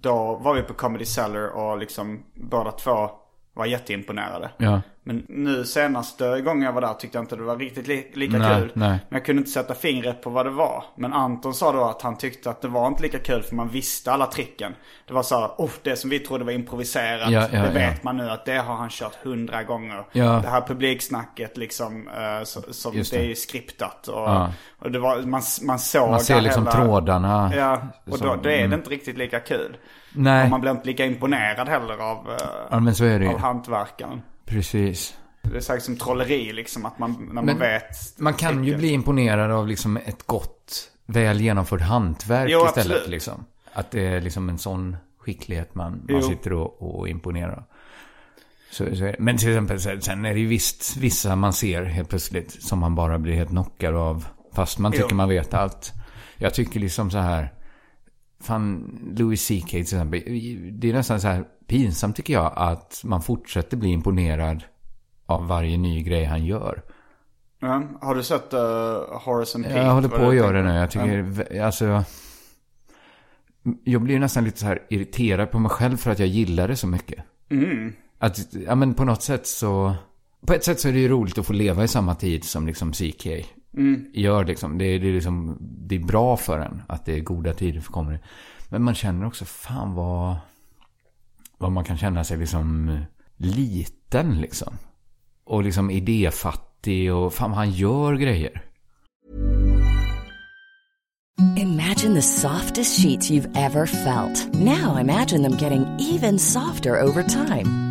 Då var vi på Comedy Cellar och liksom båda två var jätteimponerade. Ja. Men nu senaste gången jag var där tyckte jag inte det var riktigt li- lika Nej, kul. nej. Men jag kunde inte sätta fingret på vad det var. Men Anton sa då att han tyckte att det var inte lika kul för man visste alla tricken. Det var så här, oh, det som vi trodde var improviserat. Ja, ja, det vet man nu att det har han kört hundra gånger. Det här publiksnacket liksom, eh, så, som det. det. är ju skriptat. Och, och det var, man, man såg Man ser liksom hela, trådarna. Ja, och då, som- är det mm. inte riktigt lika kul. Nej. Och man blir inte lika imponerad heller av, eh, Ja, men så är det ju. av hantverkaren. Precis. Det är säkert som trolleri liksom, att man, när man Men vet. Man kan ju tricken. bli imponerad av liksom ett gott, väl genomfört hantverk Jo, istället. absolut. Liksom. Att det är liksom en sån skicklighet man, Jo. man sitter och, och imponerar. Så, så, men till exempel sen, sen är det ju visst vissa man ser helt plötsligt som man bara blir helt knockad av. Fast man tycker Jo. man vet allt. Jag tycker liksom så här. Fan, Louis CK till exempel. Det är nästan så här pinsamt tycker jag att man fortsätter bli imponerad av varje ny grej han gör. Ja, har du sett uh, Horace and Pete? Jag håller på att göra det nu. Jag tycker, alltså... Jag blir nästan lite så här irriterad på mig själv för att jag gillar det så mycket. Mm. Att, ja men på något sätt så... På ett sätt så är det ju roligt att få leva i samma tid som liksom CK Mm. gör liksom. Det, är- det, är liksom. det är bra för en att det är goda tider för comedy. Men man känner också, fan vad... Vad man kan känna sig liksom liten liksom. Och liksom idéfattig och fan han gör grejer. Imagine the softest sheets you've ever felt. Now imagine them getting even softer over time.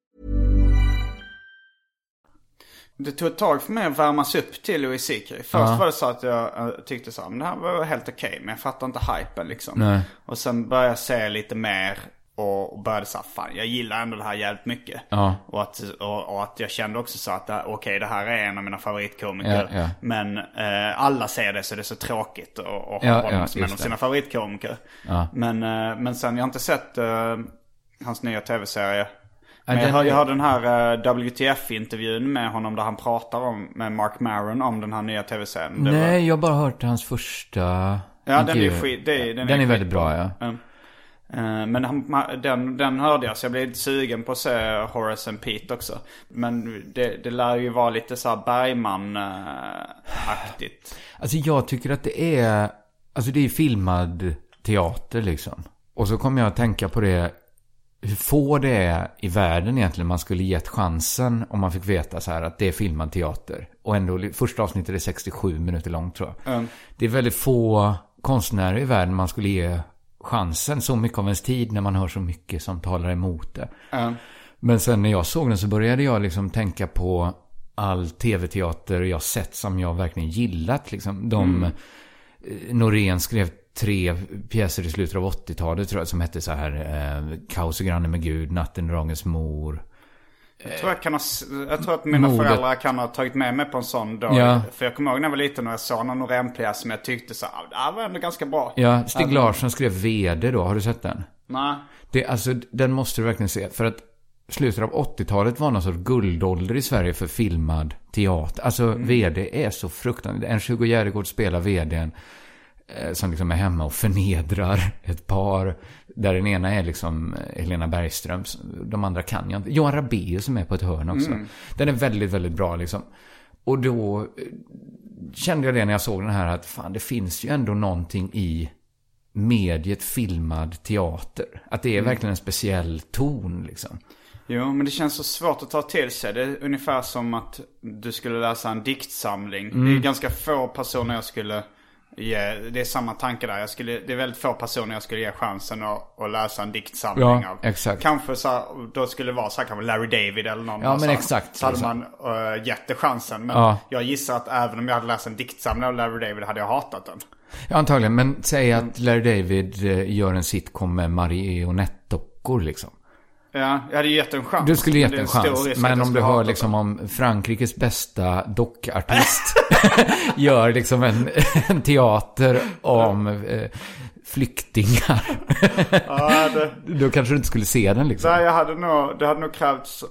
Det tog ett tag för mig att värmas upp till Louis CK. Först var det så att jag eh, tyckte så här, men det här var helt okej. men jag fattar inte hypen liksom. Nej. Och sen började jag se lite mer. Och, började säga, fan jag gillar ändå det här jävligt mycket. Ja. Och, att, och, och att jag kände också så att, här- okej det här är en av mina favoritkomiker. Ja, ja. Men eh, alla ser det så det är så tråkigt att ha Ja, honom ja, som en av sina favoritkomiker. Ja. Men, eh, men sen, jag har inte sett eh, hans nya tv-serie. Men den jag, hör, jag hörde den här eh, WTF-intervjun med honom där han pratar om, med Mark Maron om den här nya tv-serien. Det var- Nej, jag har bara hört hans första Ja, den är intervju. skit. Det, är- den, Den är väldigt bra, ja. Mm. Men han, den, den hörde jag så jag blev lite sugen på att se Horace and Pete också. Men det, det lär ju vara lite så här Bergman-aktigt. Alltså jag tycker att det är, alltså det är filmad teater liksom. Och så kommer jag att tänka på det, hur få det är i världen egentligen man skulle gett chansen om man fick veta så här att det är filmad teater. Och ändå, första avsnittet är 67 minuter långt tror jag. Mm. Det är väldigt få konstnärer i världen man skulle ge chansen så mycket av ens tid när man hör så mycket som talar emot det. Mm. Men sen när jag såg den så började jag liksom tänka på all tv-teater jag sett som jag verkligen gillat. Liksom. De, eh, Norén skrev tre pjäser i slutet av 80-talet tror jag som hette så här eh, Kaos och granne med Gud, Natten, Dragens mor. Jag tror, jag, kan ha, jag tror att mina Mordet. föräldrar kan ha tagit med mig på en sån dag. Ja. För jag kommer ihåg när jag var liten och jag såg någon Norén-pjäs som jag tyckte så här, det här var ändå ganska bra. Ja, Stig Larsson skrev VD då, har du sett den? Nej. Det, alltså, den måste du verkligen se. För att slutet av 80-talet var någon sorts guldålder i Sverige för filmad teater. Alltså, VD är så fruktansvärt. En 20 Järegård spelar VDn som liksom är hemma och förnedrar ett par. Där den ena är liksom eh, Helena Bergström. De andra kan jag inte. Johan Rabaeus som är på ett hörn också. Den är väldigt, väldigt bra liksom. Och då eh, kände jag det när jag såg den här att fan, det finns ju ändå någonting i mediet filmad teater. Att det är verkligen en speciell ton liksom. Jo, men det känns så svårt att ta till sig. Det är ungefär som att du skulle läsa en diktsamling. Mm. Det är ganska få personer jag skulle ge, det är samma tanke där. Jag skulle, det är väldigt få personer jag skulle ge chansen att, att läsa en diktsamling Ja, av. exakt. Kanske så här, då skulle det vara så här, kanske Larry David eller någon. Ja, så men här. exakt, Så hade man uh, gett det chansen. Men Ja. jag gissar att även om jag hade läst en diktsamling av Larry David hade jag hatat den. Ja, antagligen. Men säg att Larry David eh, gör en sitcom med marionetdockor liksom. Ja, jag hade gett en chans. Du skulle gett en chans. Men om du hör liksom den. om Frankrikes bästa dockartist gör liksom en, en teater om eh, flyktingar. Ja, det... Då kanske du inte skulle se den liksom. Nej, jag hade nog, det hade nog krävts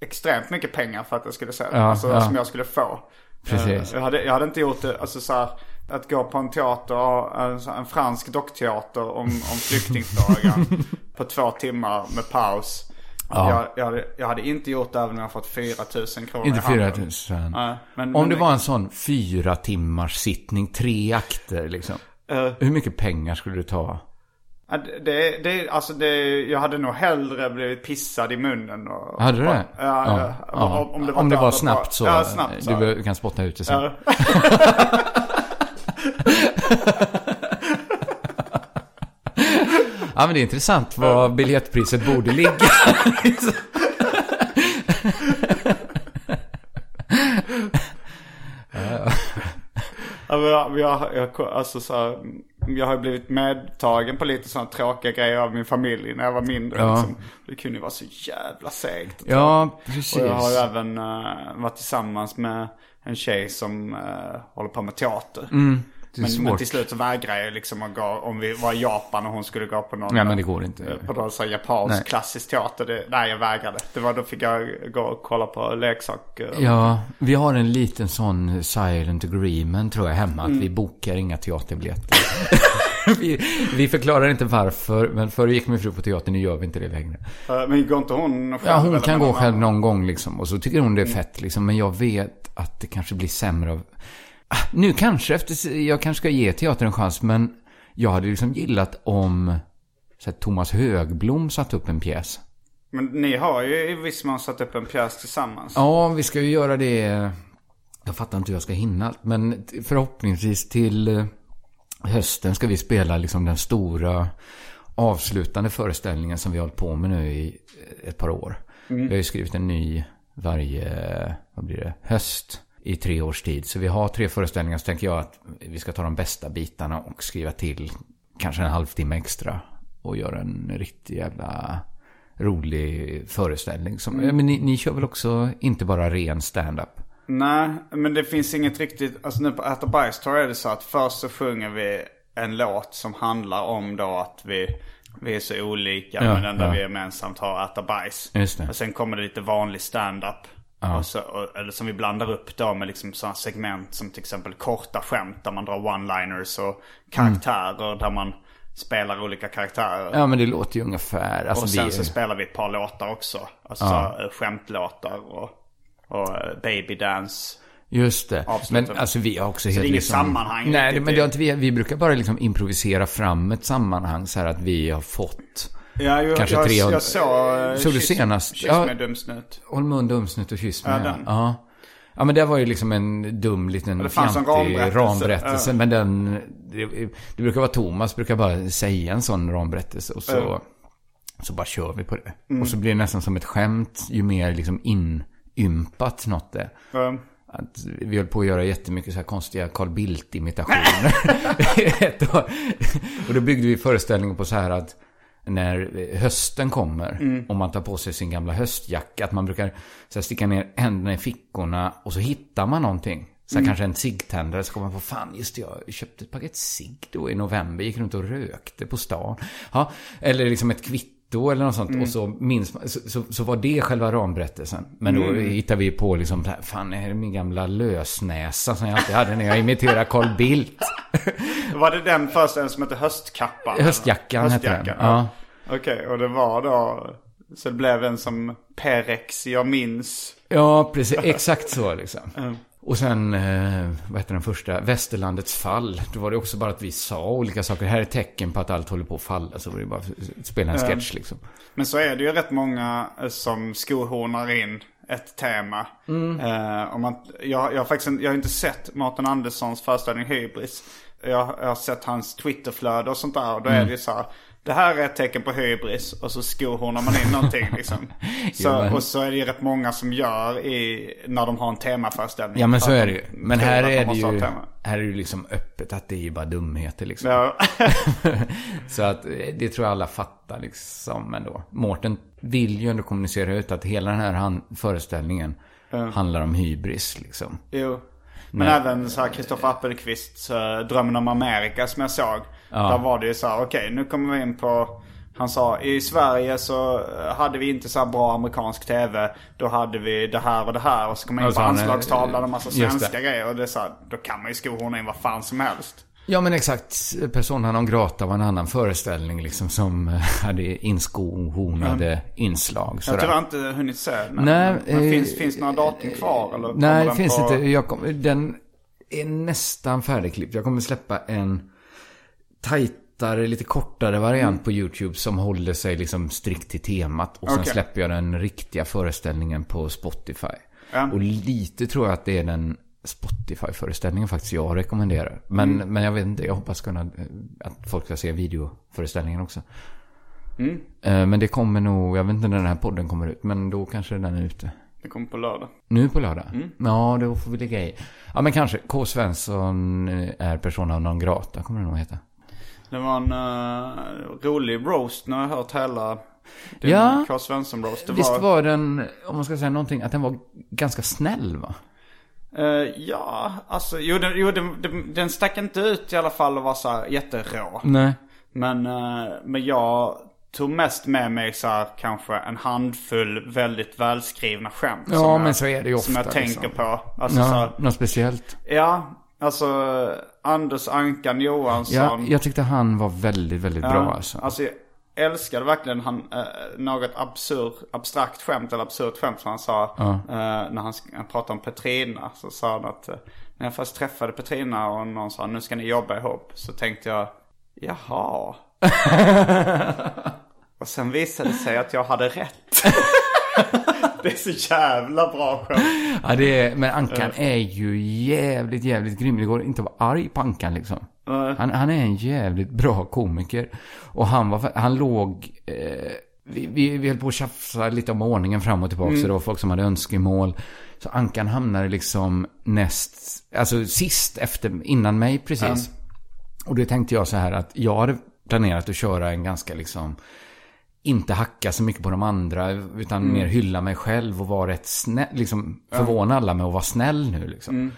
extremt mycket pengar för att jag skulle se det. Ja, alltså ja. som jag skulle få. Precis. Eh, Jag hade, jag hade inte gjort det, alltså så här, att gå på en teater, en, här- en fransk dockteater om, om flyktingfrågan på två timmar med paus. Ja. Jag, jag, hade, jag hade inte gjort det även om jag fått 4 000 kronor Inte i handen. 4 000. Nej, men- Om men- det var en sån fyra timmars sittning, tre akter liksom. Eh, Hur mycket pengar skulle du ta? Ja, det- Det, alltså det, jag hade nog hellre blivit pissad i munnen. Och, Hade du det? Ja, ja. ja. Om, om det var, om det var snabbt så. Ja, snabbt så. Du kan spotta ut det sen. Ja. Men det är intressant vad biljettpriset borde ligga. Ja, jag, jag, jag, alltså så här, jag har blivit medtagen på lite sådana tråkiga grejer av min familj när jag var mindre. Ja. Liksom. Det kunde ju vara så jävla segt. Ja, precis. Och jag har ju även uh, varit tillsammans med en tjej som uh, håller på med teater. Mm, men, men till slut så vägrade jag liksom att gå, om vi var i Japan och hon skulle gå på någon. Nej, men det går inte. eh, På någon sån japansk Nej. klassisk teater. Det, nej, jag vägrade. Det var, då fick jag gå och kolla på leksak. eh, Ja, vi har en liten sån silent agreement tror jag hemma. Att vi bokar inga teaterbiljetter. vi, vi förklarar inte varför, men förr gick min fru på teater, nu gör vi inte det längre. Eh, Men går inte hon själv? Ja, hon kan gå själv någon gång liksom. Och så tycker hon det är fett liksom. Men jag vet att det kanske blir sämre av... Nu kanske, efter, jag kanske ska ge teatern en chans, men jag hade liksom gillat om så här, Thomas Högblom satt upp en pjäs. Men ni har ju i viss mån satt upp en pjäs tillsammans. Ja, vi ska ju göra det. Jag fattar inte hur jag ska hinna allt, men förhoppningsvis till eh, hösten ska vi spela liksom den stora avslutande föreställningen som vi har hållit på med nu i eh, ett par år. Vi har ju skrivit en ny varje, vad blir det, höst i tre års tid. Så vi har tre föreställningar så tänker jag att vi ska ta de bästa bitarna och skriva till kanske en halvtimme extra. Och göra en riktig jävla rolig föreställning. Som, men ni, ni kör väl också inte bara ren stand-up? Nej, men det finns inget riktigt, alltså nu på Äta bajs är det så att först så sjunger vi en låt som handlar om då att vi, vi är så olika Ja, men ändå ja. vi gemensamt har Äta bajs. Det. Och sen kommer det lite vanlig stand-up. Och så, och, eller som vi blandar upp då med liksom sådana segment som till exempel korta skämt där man drar one-liners och karaktärer där man spelar olika karaktärer. Ja, men det låter ju ungefär. Alltså, och sen vi, så spelar vi ett par låtar också. Alltså ja. skämtlåtar och, och eh, baby dance. Just det. Avsluta. Men alltså vi har också det helt är inget liksom... sammanhang Nej, men det har inte vi. Vi brukar bara liksom improvisera fram ett sammanhang så här att vi har fått... Ja, jag, Kanske jag, 300 jag såg uh, Såg du senast? Kyss Ja. med dumsnut. Håll mun, dumsnut och kyss Ja, med. den. Ja. ja, men det var ju liksom en dum liten det en fjantig ramberättelse. ramberättelse. Men den... Det, det brukar vara Thomas, brukar bara säga en sån ramberättelse och så... Ja. Så bara kör vi på det. Mm. Och så blir det nästan som ett skämt ju mer liksom inympat något är. Um, Att vi höll på att göra jättemycket så här konstiga Carl Bildt-imitationer. Och då byggde vi föreställningen på så här att när hösten kommer och man tar på sig sin gamla höstjacka. Att man brukar så här, sticka ner händerna i fickorna och så hittar man någonting. Så här, kanske en ciggtändare. Så kommer man på fan, just det, jag köpte ett paket cigg då i november. Gick runt och rökte på stan. Ja, eller liksom ett kvitto eller något sånt. Och så minns man, så, så, så var det själva ramberättelsen. Men då hittar vi på liksom, det fan det är min gamla lösnäsa som jag alltid hade när jag imiterade Carl Bildt. var det den föreställningen som hette Höstkappan? Höstjackan hette den. Höstjackan, Ja. Okej, och det var då... Så det blev en som Perex, jag minns. Ja, precis. Exakt så liksom. Och sen, eh, vad heter den första? Västerlandets fall. Då var det också bara att vi sa olika saker. Det här är tecken på att allt håller på att falla. Så var det bara att spela en sketch liksom. Men så är det ju rätt många eh, som skohornar in ett tema. Eh, om man, jag, jag, har faktiskt en- jag har inte sett Martin Anderssons föreställning Hybris. Jag, jag har sett hans Twitterflöde och sånt där. Och då är det ju så här. Det här är ett tecken på hybris. Och så skohornar man in någonting liksom. Så, Jo, men- Och så är det ju rätt många som gör i, när de har en temaföreställning. Ja men så är de det ju. Men här är det ju, här är det liksom öppet att det är ju bara dumheter liksom. Ja. Så att eh, det tror jag alla fattar liksom ändå. Mårten vill ju ändå kommunicera ut att hela den här föreställningen handlar om hybris liksom. Jo. Men även så här Kristoffer Appelqvists Drömmen om Amerika som jag såg. Där var det ju så här, okej nu kommer vi in på han sa i Sverige så eh, hade vi inte så här bra amerikansk tv. Då hade vi det här och det här. Och så kommer man in Alltså på anslagstavlan och massa svenska grejer. Och det är så här, då kan man ju skohorna in vad fan som helst. Ja men exakt. Persona non grata var en annan föreställning liksom som eh, hade inskohornade inslag. Jag sådär. har tyvärr inte hunnit se den. Nej, men eh, finns, finns några datum kvar? Eller Nej, det finns på... inte. Jag kom, den är nästan färdigklippt. Jag kommer släppa en tajtare, lite kortare variant på YouTube som håller sig liksom strikt till temat. Och sen Okej. släpper jag den riktiga föreställningen på Spotify. Ja. Och lite tror jag att det är den Spotify-föreställningen faktiskt jag rekommenderar. Men, Mm. men jag vet inte, jag hoppas kunna, eh, att folk ska se videoföreställningen också. Mm. Eh, Men det kommer nog, jag vet inte när den här podden kommer ut, men då kanske den är ute. Det kommer på lördag. Nu på lördag? Mm. Ja, då får vi ligga i. Ja, men kanske. K. Svensson eh, är persona non grata, kommer det nog heta. Det var en uh, rolig roast när jag hört hela din Ja. K. Svensson-roast. Det Visst var den, om man ska säga någonting, att den var ganska snäll va? Eh, ja, alltså jo, den, jo den, den, stack inte ut i alla fall och var så här jätterå. Nej. Men, eh, men jag tog mest med mig så här kanske en handfull väldigt välskrivna skämt. Ja, som jag, men så är det ju Som jag ofta, tänker liksom. på. Alltså så Ja, här, något speciellt. ja, alltså Anders Ankan Johansson. Ja, jag tyckte han var väldigt, väldigt Ja, bra alltså. Alltså jag älskade verkligen han, eh, något absurd, abstrakt skämt eller absurt skämt som han sa. eh, när han, han pratade om Petrina. Så sa han att eh, när jag först träffade Petrina och någon sa nu ska ni jobba ihop. Så tänkte jag, jaha. och sen visade det sig att jag hade rätt. det är så jävla bra skämt. Ja, det är, men Ankan är ju jävligt, jävligt grym. Det går inte att vara arg på Ankan liksom. Han, han är en jävligt bra komiker. Och han var, han låg, eh, vi, vi, vi höll på att tjafsa lite om ordningen fram och tillbaka. Mm. Så det var folk som hade önskemål. Så Ankan hamnade liksom näst, alltså sist efter, innan mig precis. Och då tänkte jag så här att jag hade planerat att köra en ganska liksom, inte hacka så mycket på de andra, utan Mm. mer hylla mig själv och vara rätt snäll, liksom förvåna alla med att vara snäll nu liksom. Mm.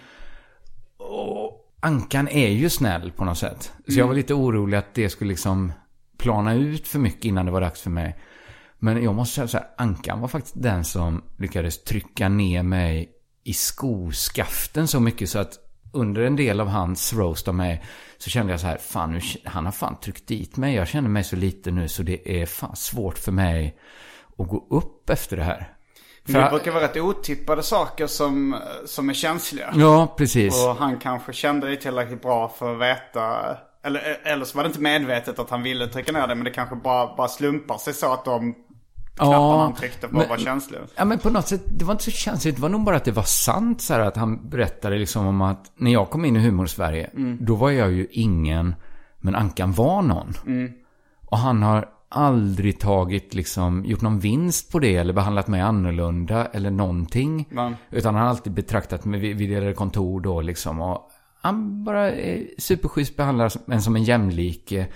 Och Ankan är ju snäll på något sätt. Så Mm. jag var lite orolig att det skulle liksom plana ut för mycket innan det var dags för mig. Men jag måste säga så här, Ankan var faktiskt den som lyckades trycka ner mig i skoskaften så mycket så att under en del av hans roast av mig så kände jag så här, fan nu, han har fan tryckt dit mig. Jag känner mig så lite nu så det är fan svårt för mig att gå upp efter det här. För det brukar vara rätt otippade saker som, som är känsliga. Ja, precis. Och han kanske kände dig tillräckligt bra för att veta. Eller, eller så var det inte medvetet att han ville trycka ner det. Men det kanske bara, bara slumpar sig så att de knapparna han tryckte på men- var känsliga. Ja men på något sätt, det var inte så känsligt. Det var nog bara att det var sant så här att han berättade liksom om att när jag kom in i humor-Sverige, då var jag ju ingen, men Ankan var någon. Och han har aldrig tagit liksom, gjort någon vinst på det eller behandlat mig annorlunda eller någonting. Nej. Utan han har alltid betraktat mig, vi, vi delade kontor då liksom och han bara är superschysst behandlar en som en jämlike.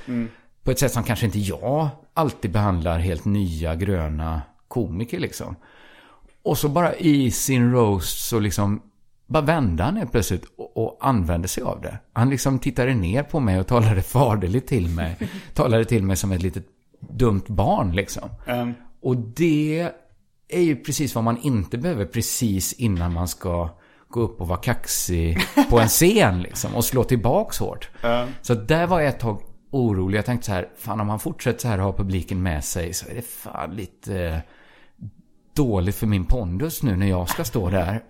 På ett sätt som kanske inte jag alltid behandlar helt nya gröna komiker liksom. Och så bara i sin roast så liksom bara vände han helt plötsligt och, och använde sig av det. Han liksom tittade ner på mig och talade faderligt till mig. talade till mig som ett litet dumt barn liksom. Ehm, Och det är ju precis vad man inte behöver precis innan man ska gå upp och vara kaxig på en scen liksom. Och slå tillbaks hårt. Så där var jag ett tag orolig. Jag tänkte så här, fan om han fortsätter så här och har publiken med sig så är det fan lite eh, dåligt för min pondus nu när jag ska stå där.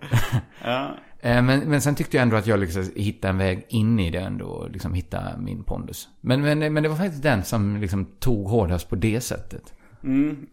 Eh, Men, men sen tyckte jag ändå att jag liksom hittade en väg in i det ändå. Och liksom hitta min pondus. Men, men, men det var faktiskt den som liksom tog hårdast på det sättet.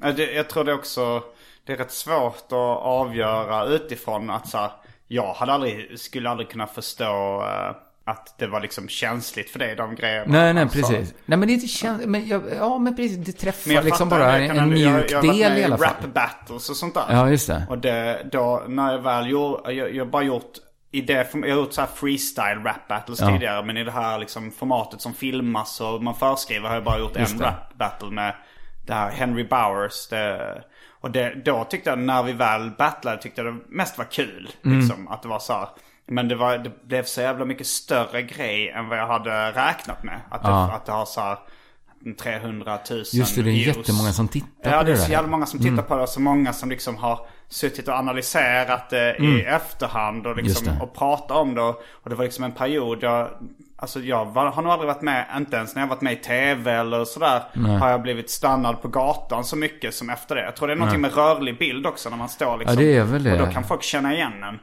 Ja, det, jag tror det också, det är rätt svårt att avgöra utifrån att så här, jag hade aldrig, skulle aldrig kunna förstå eh, att det var liksom känsligt för dig, de grejerna. Nej, nej, sa. precis. Nej, men det är inte käns- men jag, Ja, men precis. Det träffar jag liksom fattar, bara jag en, en jag- mjuk jag varit del i alla fall. rap battles och sånt där. Ja, just det. Och det, då, när jag väl gjorde, jag, jag bara gjort i det, jag har gjort så här freestyle rap battles Ja. tidigare. Men i det här liksom formatet som filmas och man förskriver har jag bara gjort Just en det. rap battle med det här Henry Bowers. Det, och det, då tyckte jag, när vi väl battlade, tyckte jag det mest var kul. Mm. Liksom, att det var så här. Men det, var, det blev så jävla mycket större grej än vad jag hade räknat med. Att det, Ja. att det har så här 300 000 Just det, det är views. jättemånga som tittar Ja, på det det är så jävla många som tittar på det. Och så många som liksom har suttit och analyserat det i efterhand och, Mm. Liksom, det. och pratat om det. Och det var liksom en period jag... Alltså jag var, har nog aldrig varit med, inte ens när jag varit med i tv eller sådär. Har jag blivit stannad på gatan så mycket som efter det. Jag tror det är någonting med rörlig bild också när man står liksom. Ja, det är väl det. Och då kan folk känna igen en.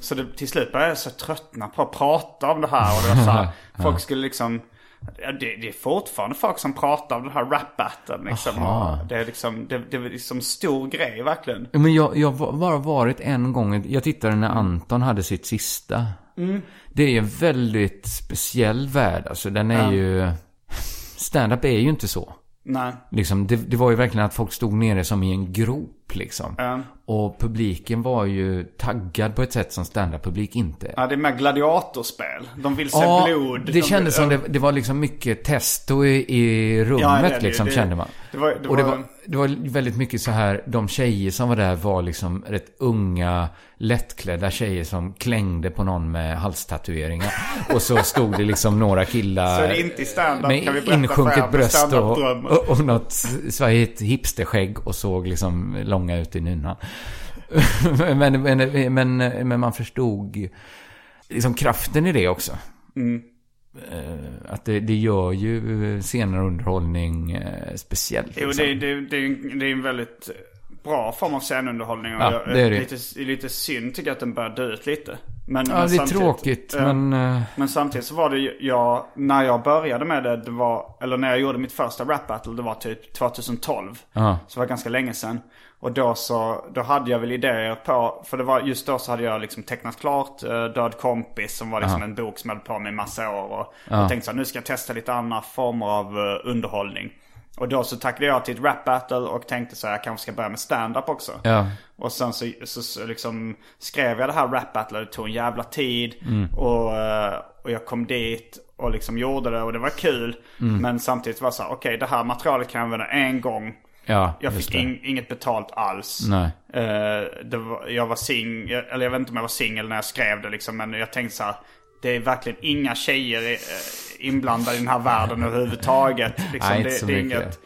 Så det, till slut började jag så tröttna på att prata om det här. Och det var så här, folk skulle liksom... Det, det är fortfarande folk som pratar om den här rap-battlen liksom. Det är liksom, det, det är liksom stor grej verkligen. Men jag, jag har bara varit en gång, jag tittade när Anton hade sitt sista. Det är en väldigt speciell värld, alltså den är ju... Stand-up är ju inte så. Nej. Liksom, det, det var ju verkligen att folk stod nere som i en grop liksom. Och publiken var ju taggad på ett sätt som stand-up-publik inte är. Ja, det är med gladiatorspel. De vill se Ja, blod. det De- kändes som det, det var liksom mycket testo i, i rummet Ja, det är liksom, Det- kände man. det var- det och det var- var, det var väldigt mycket så här, de tjejer som var där var liksom rätt unga, lättklädda tjejer som klängde på någon med halstatueringar. och så stod det liksom några killar Så är det inte i stand-up, med kan vi insjunket bröst och, och, och något svajigt hipsterskägg och såg liksom långa ut i nynnan. men, men, men, men man förstod liksom kraften i det också. Eh, Att det, det gör ju senare underhållning eh, speciellt. Jo, liksom. det, det, det, en- det är en väldigt bra form av scenunderhållning. Och Ja, jag- det är det. Lite, lite synd tycker jag att den börjar dö ut lite. Men, Ja, men det är tråkigt, Ja. men... eh, Men samtidigt så var det ju, jag, när jag började med det, det var, eller när jag gjorde mitt första rap battle, det var typ 2012. Ja. Så det var ganska länge sedan. Och då så, då hade jag väl idéer på, för det var just då så hade jag liksom tecknat klart uh, Död kompis som var liksom en bok som jag hade på mig i massa år. Och jag tänkte så här, nu ska jag testa lite andra former av eh, underhållning. Och då så tackade jag till ett rap battle och tänkte så här, jag kanske ska börja med stand-up också. Ja. Och sen så, så, så liksom skrev jag det här rap battle, det tog en jävla tid. Mm. Och, eh, och jag kom dit och liksom gjorde det och det var kul. Mm. Men samtidigt var det så här, okej det här materialet kan jag använda en gång. Ja, Jag fick det. in, inget betalt alls. Nej. Det var, jag var sing, eller jag vet inte om jag var singel när jag skrev det liksom. Men jag tänkte så här, det är verkligen inga tjejer eh, inblandade i den här världen överhuvudtaget. Liksom, Nej, det, det är inget.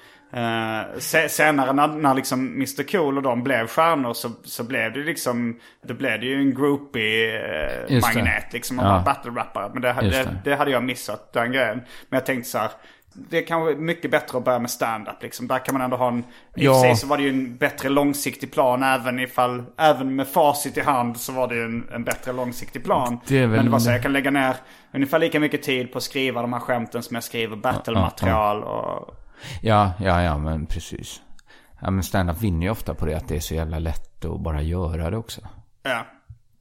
Se, senare när, när liksom Mr Cool och de blev stjärnor så, så blev det liksom, då blev det ju en groupie Just det. uh, magnet liksom. Och Ja. battle-rappare. Men det, det, det. det hade jag missat, den grejen. Men jag tänkte så här. Det är kanske mycket bättre att börja med stand-up liksom. Där kan man ändå ha en... I och Ja. för sig så var det ju en bättre långsiktig plan även ifall... Även med facit i hand så var det ju en, en bättre långsiktig plan. Det är väl- Men det var så jag kan lägga ner ungefär lika mycket tid på att skriva de här skämten som jag skriver battle-material och... Ja, ja, ja, men precis. Ja, men stand-up vinner ju ofta på det att det är så jävla lätt att bara göra det också. Ja.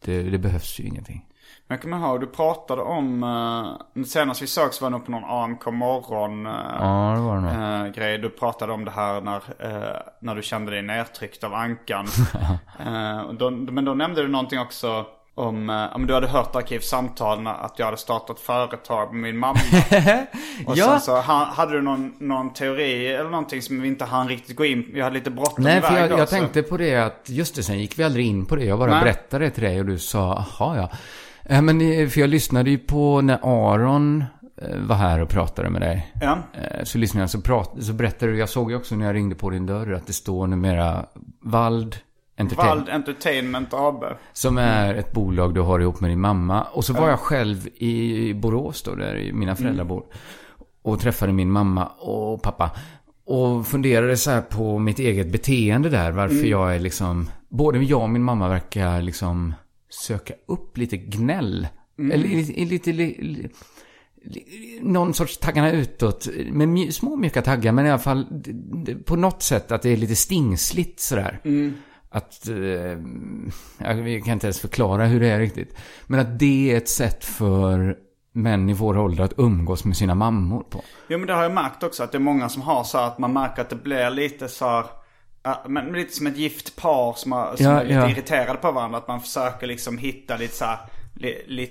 Det, det behövs ju ingenting. Men jag kommer ihåg, du pratade om... Uh, senast vi sågs var nog på någon AMK morgon uh, Ja, det var det nog. eh, grej. Du pratade om det här när, eh, när du kände dig nedtryckt av ankan. Och då, men då nämnde du någonting också om, uh, om du hade hört Arkivsamtalen att jag hade startat företag med min mamma. Och Ja. sen så ha, hade du någon, någon teori eller någonting som vi inte hann riktigt gå in Jag hade lite bråttom Nej, för jag, då, jag tänkte på det att, just det, sen gick vi aldrig in på det. Jag bara Nej. berättade det till dig och du sa, jaha ja. Eh, Men, eh, för jag lyssnade ju på när Aron eh, var här och pratade med dig. Ja. Så lyssnade jag, så, prat, så berättade du, jag såg ju också när jag ringde på din dörr att det står numera Vald Entertainment. Vald Entertainment AB. Som är ett bolag du har ihop med din mamma. Och så var jag själv i Borås då, där mina föräldrar bor. Och träffade min mamma och pappa. Och funderade så här på mitt eget beteende där. Varför jag är liksom... Både jag och min mamma verkar liksom söka upp lite gnäll. Eller lite... lite li, li, li- någon sorts taggarna utåt. Med mj- små mjuka taggar. Men i alla fall på något sätt att det är lite stingsligt sådär. Att, eh, jag vi kan inte ens förklara hur det är riktigt. Men att det är ett sätt för män i vår ålder att umgås med sina mammor på. Jo men det har jag märkt också att det är många som har så att man märker att det blir lite så här, ja, men lite som ett gift par som, har, som Ja, är lite ja. irriterade på varandra. Att man försöker liksom hitta lite så här, li, li,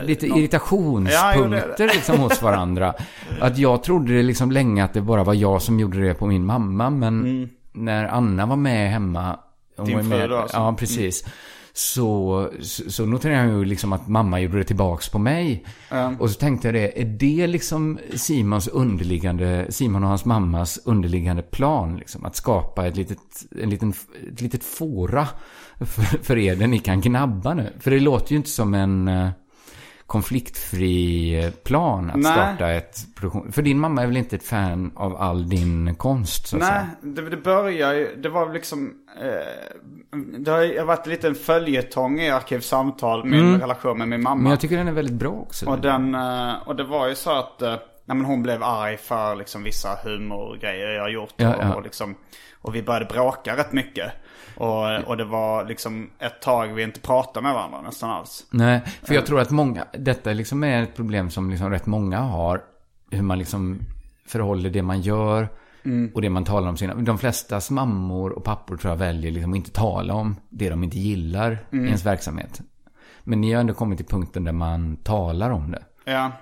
äh, Lite någon- irritationspunkter Ja, liksom hos varandra. Att jag trodde det liksom länge att det bara var jag som gjorde det på min mamma. Men när Anna var med hemma. hon Mm. Din var fru då, alltså. Ja, precis. Så, så, så noterade jag ju liksom att mamma gjorde det tillbaks på mig. Och så tänkte jag det, är det liksom Simons underliggande, Simon och hans mammas underliggande plan? Liksom, att skapa ett litet, en liten, ett litet fora för, för er där ni kan gnabba nu. För det låter ju inte som en eh, konfliktfri plan att Nej. starta ett produktion. För din mamma är väl inte ett fan av all din konst så att Nej, det, det börjar ju, det var liksom, eh, det har varit lite en följetong i Arkivsamtal, min relation med min mamma. Mm. Men jag tycker den är väldigt bra också. Och, den, eh, och det var ju så att eh, nej, men hon blev arg för liksom vissa humorgrejer jag har gjort. Ja, och, ja. Och, liksom, och vi började bråka rätt mycket. Och, och det var liksom ett tag vi inte pratade med varandra nästan alls. Nej, för jag tror att många, detta liksom är ett problem som liksom rätt många har. Hur man liksom förhåller det man gör och det man talar om sina. De flestas mammor och pappor tror jag väljer liksom att inte tala om det de inte gillar i ens verksamhet. Men ni har ändå kommit till punkten där man talar om det. Ja,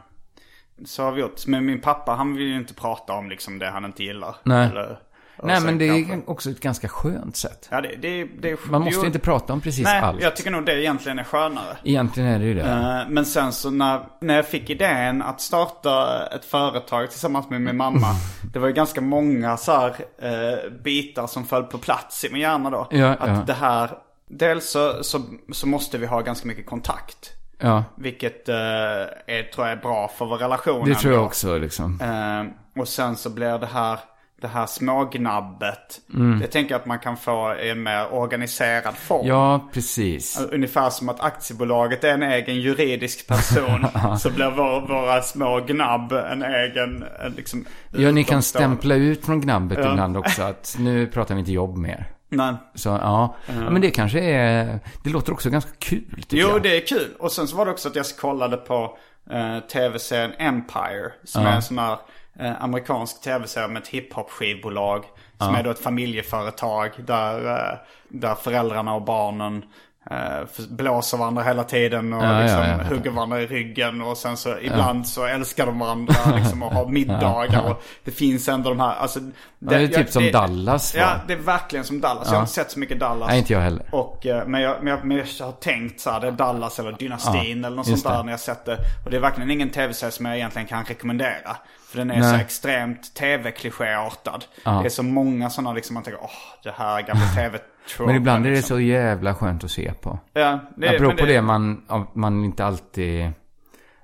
så har vi gjort. Men min pappa han vill ju inte prata om liksom det han inte gillar. Nej. Eller, Nej, men det är kanske- också ett ganska skönt sätt. Ja, det, det, det, Man måste jo, inte prata om precis Nej, allt. jag tycker nog det egentligen är skönare. Egentligen är det ju det. Eh, Men sen så när, när jag fick idén att starta ett företag tillsammans med min mamma. det var ju ganska många så här, eh, bitar som föll på plats i min hjärna då. Ja, att ja. det här, dels så, så, så måste vi ha ganska mycket kontakt. Ja, Vilket eh, är, tror jag är bra för vår relation. det tror jag också liksom. Eh, och sen så blir det här, det här smågnabbet. Jag tänker att man kan få i en mer organiserad form. Ja, precis. Ungefär som att aktiebolaget är en egen juridisk person. så blir vår, våra små gnabb en egen en liksom, Ja, ni kan stämpla ut från gnabbet Ja. ibland också. Att nu pratar vi inte jobb mer. Nej. Så ja. ja, men det kanske är... Det låter också ganska kul Jo, jag. det är kul. Och sen så var det också att jag kollade på eh, tv-serien Empire. Som är en sån här eh, amerikansk tv-serie med ett hiphop skivbolag. Som är då ett familjeföretag där, eh, där föräldrarna och barnen eh, blåser varandra hela tiden och Ja, ja, liksom ja, jag fattar. hugger varandra i ryggen. Och sen så ibland så älskar de varandra liksom, och har middagar. Och det finns ändå de här, alltså. det är typ som Dallas, va? Ja, det är verkligen som Dallas. Jag har inte sett så mycket Dallas. Nej, inte jag heller. Och, eh, men, jag, men, jag, men jag har tänkt så här, det är Dallas eller Dynastin Ja, eller något sånt där det. när jag sett det. Och det är verkligen ingen tv-serie som jag egentligen kan rekommendera. För den är Nej. så extremt tv-klichéartad. Det är så många sådana liksom man tänker, åh, det här gamla tv Men ibland är det så jävla skönt att se på. Ja, det, Apropå det, man, att man inte alltid...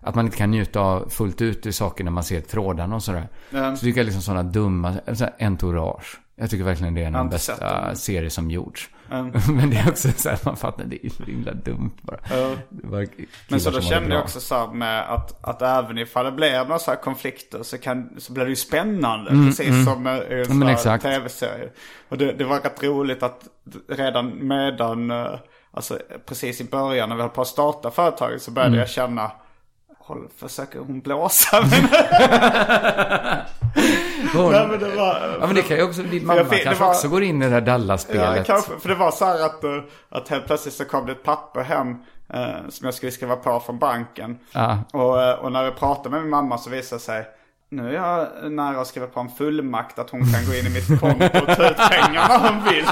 Att man inte kan njuta av fullt ut i saker när man ser trådarna och sådär. Ja. Så tycker jag liksom sådana dumma, så här entourage. Jag tycker verkligen det är den bästa den. serie som gjorts. Men det är också så här, man fattar, det är så himla dumt bara. Det var Men så då som kände jag också så här med att, att även ifall det blir några så här konflikter så, kan, så blir det ju spännande. precis som i en sån Mm, men här exakt. tv-serie. Och det, det var rätt roligt att redan medan, eh, alltså precis i början när vi höll på att starta företaget så Mm. började jag känna Håll, försöker hon blåsa mig? Hon- Nej, men det var, Ja men det kan ju också, din mamma fick- kanske var- också går in i det där Ja, Dallas-spelet. kanske. För det var så här att, eh, att helt plötsligt så kom det ett papper hem eh, som jag skulle skriva på från banken. Ja. Och, eh, och när jag pratade med min mamma så visade det sig nu är jag nära att skriva på en fullmakt att hon kan gå in i mitt konto och ta ut pengar när hon vill.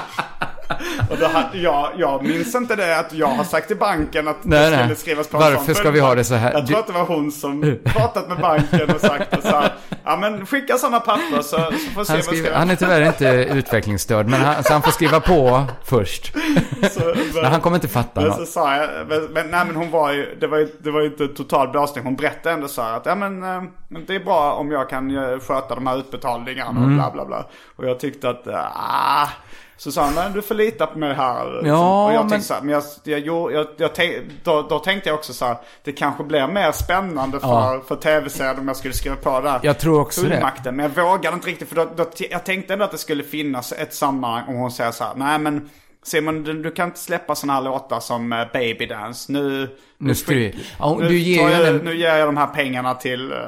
Och då hade jag, jag minns inte det att jag har sagt till banken att Nej, det skulle nej. skrivas på en Varför ska vi ha det så här? Jag tror att det var hon som pratat med banken och sagt och så här, ja men skicka sådana papper så, så får se Han, skriver, han är tyvärr inte utvecklingsstörd, men han, så han får skriva på först. Så- Men han kommer inte fatta Men så något. sa jag, men, nej men hon var ju, det var ju, det var ju inte total blåsning. Hon berättade ändå så här att, ja men eh, det är bra om jag kan eh, sköta de här utbetalningarna Mm. och bla bla bla. Och jag tyckte att, ah. Så sa han, du får lita på mig här. liksom. Ja, och jag men- tänkte så här, men jag, jag, jag, jag, då, då tänkte jag också så här, det kanske blir mer spännande för, Ja. för tv-serien om jag skulle skriva på där. Jag tror också det. Men jag vågade inte riktigt för då, då, jag tänkte ändå att det skulle finnas ett sammanhang om hon säger så här, nej men Simon du, du kan inte släppa sådana här låtar som eh, Baby Dance. Nu, Nu du- Ja, nu, ger jag, den- nu ger jag de här pengarna till... eh,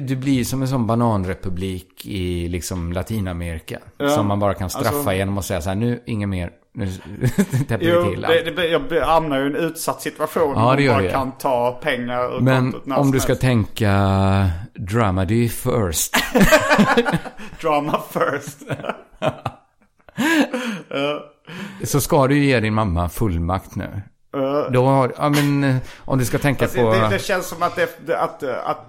Du blir som en sån bananrepublik i liksom Latinamerika. Som man bara kan straffa alltså- genom att säga så här, nu, inget mer, nu täpper Jo, vi till det, allt. det, jag hamnar ju i en utsatt situation. Ja, det gör man kan ta pengar ur Men om du ska helst. tänka dramedy first. Drama first. så ska du ge din mamma fullmakt nu. Eh, Då har, ja men eh, om du ska tänka Alltså, på... det, det känns som att, det, att, att,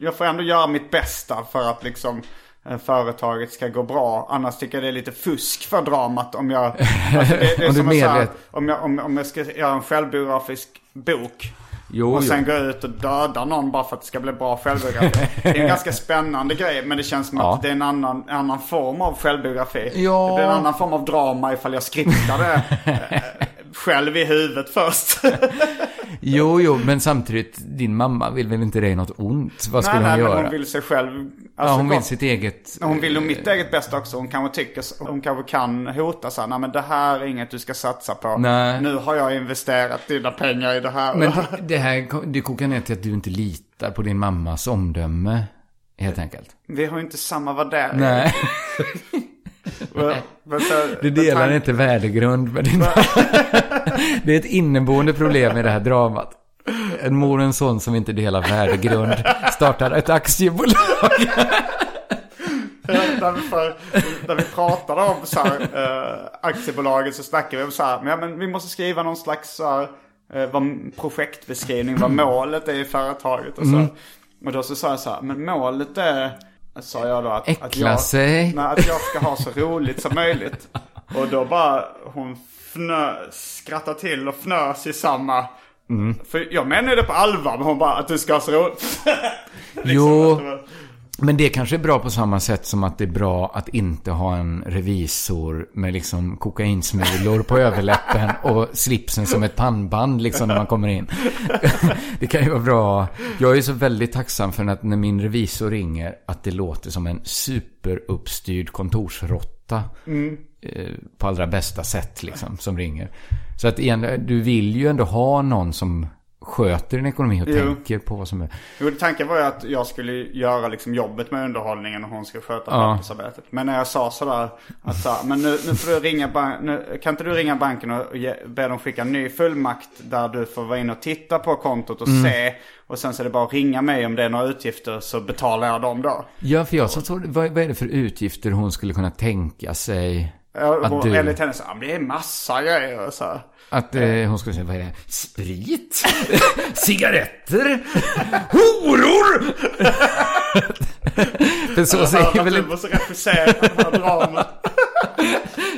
jag får ändå göra mitt bästa för att liksom eh, företaget ska gå bra. Annars tycker jag det är lite fusk för dramat om jag... Alltså det, det är Om du som så här, om, jag, om, om jag ska göra en självbiografisk bok. Jo, och jo. sen gå ut och döda någon bara för att det ska bli bra självbiografi. Det är en ganska spännande grej men det känns som Ja. att det är en annan, en annan form av självbiografi. Ja. Det blir en annan form av drama ifall jag skriptar det eh, själv i huvudet först. Jo, jo, men samtidigt, din mamma vill väl inte dig något ont? Vad skulle nej, hon nej, göra? men hon vill sig själv. Ja, alltså, hon vill sitt eget... Hon vill nog mitt eget bästa också. Hon kanske tycker, hon kanske kan hota så här, nej men det här är inget du ska satsa på. Nej. Nu har jag investerat dina pengar i det här. Men det, det här, det kokar ner till att du inte litar på din mammas omdöme. Helt enkelt. Vi har ju inte samma värdering. Nej, du delar inte värdegrund med din Det är ett inneboende problem i det här dramat. En mor och en son som inte delar värdegrund startar ett aktiebolag. när, vi för, när vi pratade om så här, eh, aktiebolaget så snackade vi om så här, men, ja, men vi måste skriva någon slags så här, eh, vad, projektbeskrivning, vad målet är i företaget och så. Mm. Och då så sa jag så här, men målet är, sa jag då att, att, Äckla jag, sig. nej, att jag ska ha så roligt som möjligt. Och då bara, hon fnö, skrattade till och fnös i samma. Mm. För jag menar det på allvar, men hon bara att du ska ha så roligt. Jo, det var- men det kanske är bra på samma sätt som att det är bra att inte ha en revisor med liksom kokainsmulor på överläppen och slipsen som ett pannband liksom när man kommer in. Det kan ju vara bra. Jag är så väldigt tacksam för att när min revisor ringer att det låter som en superuppstyrd kontorsrotta. Eh, På allra bästa sätt liksom, som ringer. Så att igen, du vill ju ändå ha någon som sköter din ekonomi och Jo. tänker på vad som är... Jo, tanken var ju att jag skulle göra liksom jobbet med underhållningen och hon skulle sköta Ja. pappersarbetet. Men när jag sa sådär att så men nu, nu får du ringa nu, kan inte du ringa banken och ge, be dem skicka en ny fullmakt där du får vara inne och titta på kontot och Mm. se. Och sen så är det bara att ringa mig om det är några utgifter så betalar jag dem då. Ja, för jag så tror, vad, vad är det för utgifter hon skulle kunna tänka sig? Att du- Enligt henne så, men det är massa grejer och så här. Att eh, hon skulle säga, vad är det? Sprit? Cigaretter? Horor? för, så ser väl inte, måste regissera här dramat.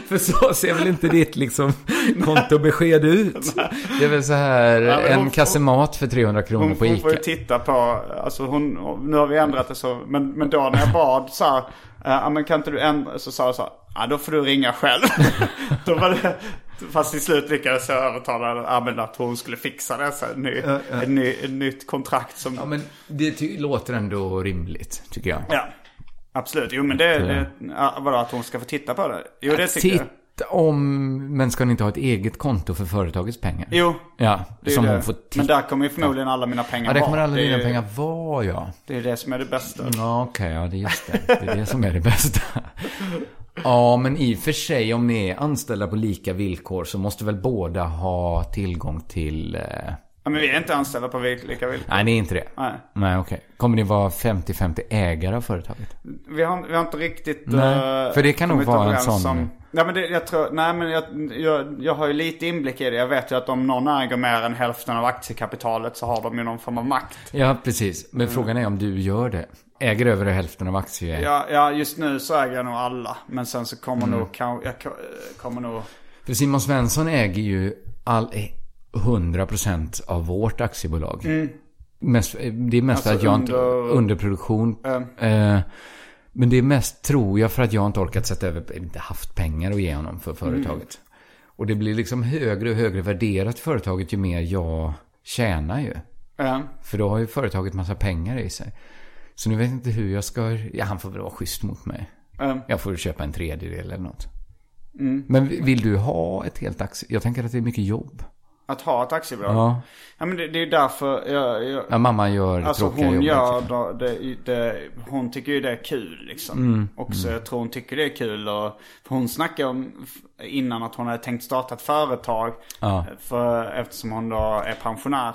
för så ser väl inte ditt liksom kontobesked ut? Det är väl så här, Ja, en hon- kasse mat för 300 kronor Hon på får, får ju Ica. titta på, alltså hon, nu har vi ändrat det så, men, men då när jag bad så här, eh, ja men kan inte du ändra, så sa jag så här, ja då får du ringa själv. då var det, fast till slut lyckades jag övertala henne, ja men att hon skulle fixa det, så här, ny, En ny, ett nytt kontrakt som, Ja, men det låter ändå rimligt, tycker jag. ja. Absolut, jo men det, det ja, vadå att hon ska få titta på det? Jo det tycker jag. Om, men ska ni inte ha ett eget konto för företagets pengar? Jo, Ja, är som det. hon får titta. Men där kommer ju förmodligen alla mina pengar Ja, där vara. kommer alla är dina pengar vara, ja. Det är det som är det bästa. Ja, okej, ja det är just det. Det är det som är det bästa. Ja, men i och för sig om ni är anställda på lika villkor så måste väl båda ha tillgång till... Eh... Ja, men vi är inte anställda på lika villkor. Nej, ni är inte det. Nej. Nej, okej. Kommer ni vara 50-50 ägare av företaget? Vi har, vi har inte riktigt... Nej, eh, för det kan nog vara en sån- Om, ja, men det, jag tror... Nej, men jag, jag, jag har ju lite inblick i det. Jag vet ju att om någon äger mer än hälften av aktiekapitalet så har de ju någon form av makt. Ja, precis. Men frågan är om du gör det. Äger över hälften av aktier. Ja, ja just nu så äger jag nog alla. Men sen så kommer Mm. nog... Kan, jag ko- kommer nog... För Simon Svensson äger ju all, eh, 100% av vårt aktiebolag. Mest, eh, det är mest Mm. Alltså att jag inte... under- Underproduktion. Eh, men det är mest, tror jag, för att jag inte orkat sätta över, inte haft pengar att ge honom för företaget. Mm. Och det blir liksom högre och högre värderat företaget ju mer jag tjänar ju. För då har ju företaget massa pengar i sig. Så nu vet jag inte hur jag ska... Ja, han får väl vara schysst mot mig. Ja. Jag får köpa en tredjedel eller något. Mm. Men vill du ha ett helt aktie? Jag tänker att det är mycket jobb. Att ha ett aktiebolag. Ja. Ja, men det, det är ju därför jag... jag Ja, mamma gör Alltså tråkiga hon gör, då, det, det, hon tycker ju det är kul liksom. Mm, Också jag tror hon tycker det är kul och för hon snackade om innan att hon hade tänkt starta ett företag. Ja. För, eftersom hon då är pensionär.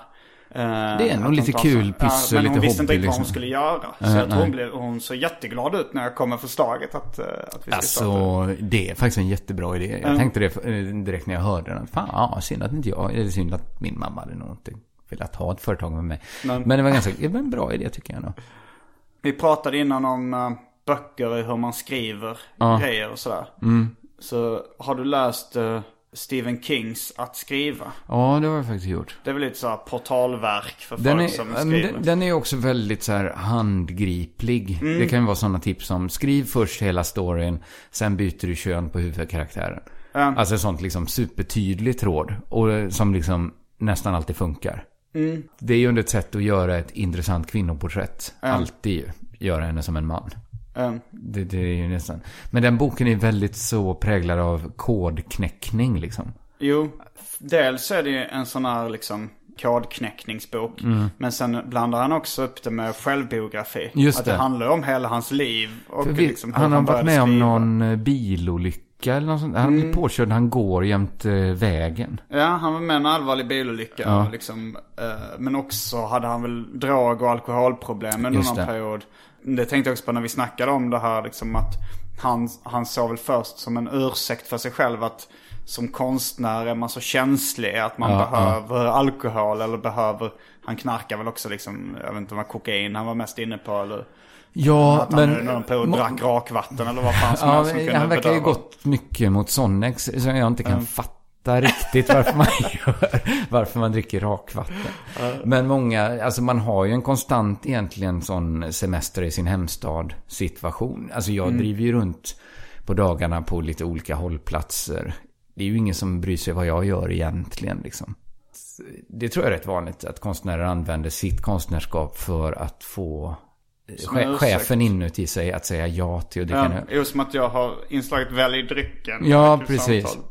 Det är nog lite kul pyssel, Men hon lite visste inte hobby, riktigt vad hon liksom. skulle göra. Så Nej, jag tror hon, blev, hon såg jätteglad ut när jag kom med förslaget att, eh, att vi ska starta. Alltså, det är faktiskt en jättebra idé. Jag Mm. tänkte det eh, direkt när jag hörde den. Fan, ja, synd att inte jag, eller synd att min mamma hade nog inte velat ha ett företag med mig. Men- Men det var ganska, det var en bra idé tycker jag nog. Vi pratade innan om uh, böcker och hur man skriver Ja. grejer och sådär. Mm. Så har du läst eh, Stephen Kings Att skriva? Ja, det har jag faktiskt gjort. Det är väl lite så här portalverk för Den folk är, som skriver. den, den är också väldigt så här handgriplig. Mm. Det kan ju vara sådana tips som skriv först hela storyn, sen byter du kön på huvudkaraktären. Ja. Alltså sånt liksom supertydligt tråd. Och eh, som liksom nästan alltid funkar. Mm. Det är ju under ett sätt att göra ett intressant kvinnoporträtt. Alltid ju. Göra henne som en man. Eh, Det, det är ju nästan. Men den boken är väldigt så präglad av kodknäckning liksom. jo, dels är det ju en sån här liksom kodknäckningsbok. Men sen blandar han också upp det med självbiografi. Just att det. det. handlar om hela hans liv. Och vi, liksom hur han har varit med om skriva. någon eh, bilolycka eller något sånt. Han blir påkörd när han går jämt eh, vägen. Ja, han var med i en allvarlig bilolycka. Ja. Liksom, eh, men också hade han väl drag och alkoholproblem under någon period. Det tänkte jag också på när vi snackade om det här. Liksom, att han, han såg väl först som en ursäkt för sig själv att som konstnär är man så känslig att man Ja, behöver alkohol eller behöver... Han knarkar väl också liksom, jag vet inte vad kokain han var mest inne på eller... Ja, Att han men... någon period drack rakvatten eller vad fan som Ja, helst som han verkar ju gått mycket mot Sonnex. Så jag inte kan fatta riktigt varför man gör. Varför man dricker rakvatten. Men många, alltså man har ju en konstant egentligen sån semester i sin hemstad situation. Alltså jag driver ju runt på dagarna på lite olika hållplatser. Det är ju ingen som bryr sig vad jag gör egentligen liksom. Det tror jag är rätt vanligt att konstnärer använder sitt konstnärskap för att få eh, che- chefen inuti sig att säga ja till och dricka Ja, öl. jo, som att jag har inslaget välj drycken. Ja, precis. samtal.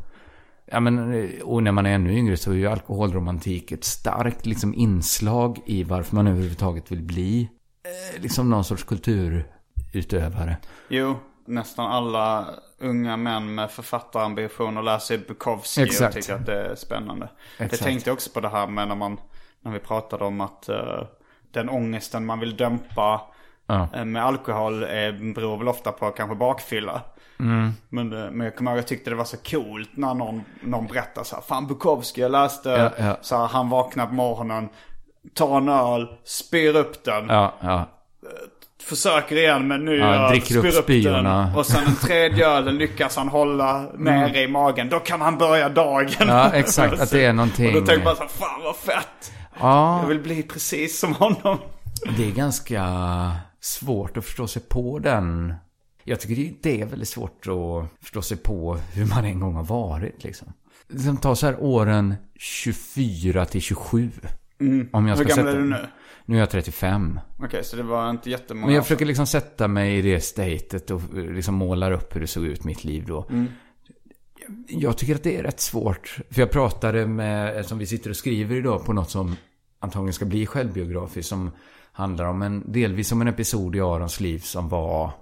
Ja, men, eh, och när man är ännu yngre så är ju alkoholromantik ett starkt liksom, inslag i varför man överhuvudtaget vill bli eh, liksom någon sorts kulturutövare. Jo, nästan alla unga män med författarambitioner läser Bukowski Exakt. och tycker att det är spännande. Exakt. Jag tänkte också på det här med när, man, när vi pratade om att eh, den ångesten man vill dämpa Ja. eh, med alkohol är, beror väl ofta på kanske bakfylla. Mm. Men, eh, men jag kommer ihåg jag tyckte det var så coolt när någon, någon berättade så här. Fan Bukowski, jag läste Ja, ja. så här, han vaknar på morgonen, tar en öl, spyr upp den. Ja, ja. Försöker igen med en ny Ja, dricker upp spyorna. den. Och sen den tredje ölen lyckas han hålla nere i magen. Då kan han börja dagen. Ja, exakt, att det är någonting- Och då tänkte man så här, fan vad fett. ja. Jag vill bli precis som honom. Det är ganska svårt att förstå sig på den. Jag tycker det- är väldigt svårt att förstå sig på hur man en gång har varit. Liksom. Liksom ta så här åren 24 till 27. Om jag Hur ska gammal är du nu? Nu är jag 35. Okej, så det var inte jättemånga Men jag försöker liksom sätta mig i det statet och liksom målar upp hur det såg ut mitt liv då. Jag tycker att det är rätt svårt. För jag pratade med, som vi sitter och skriver idag på något som antagligen ska bli självbiografiskt. Som handlar om en, delvis om en episod i Arons liv som var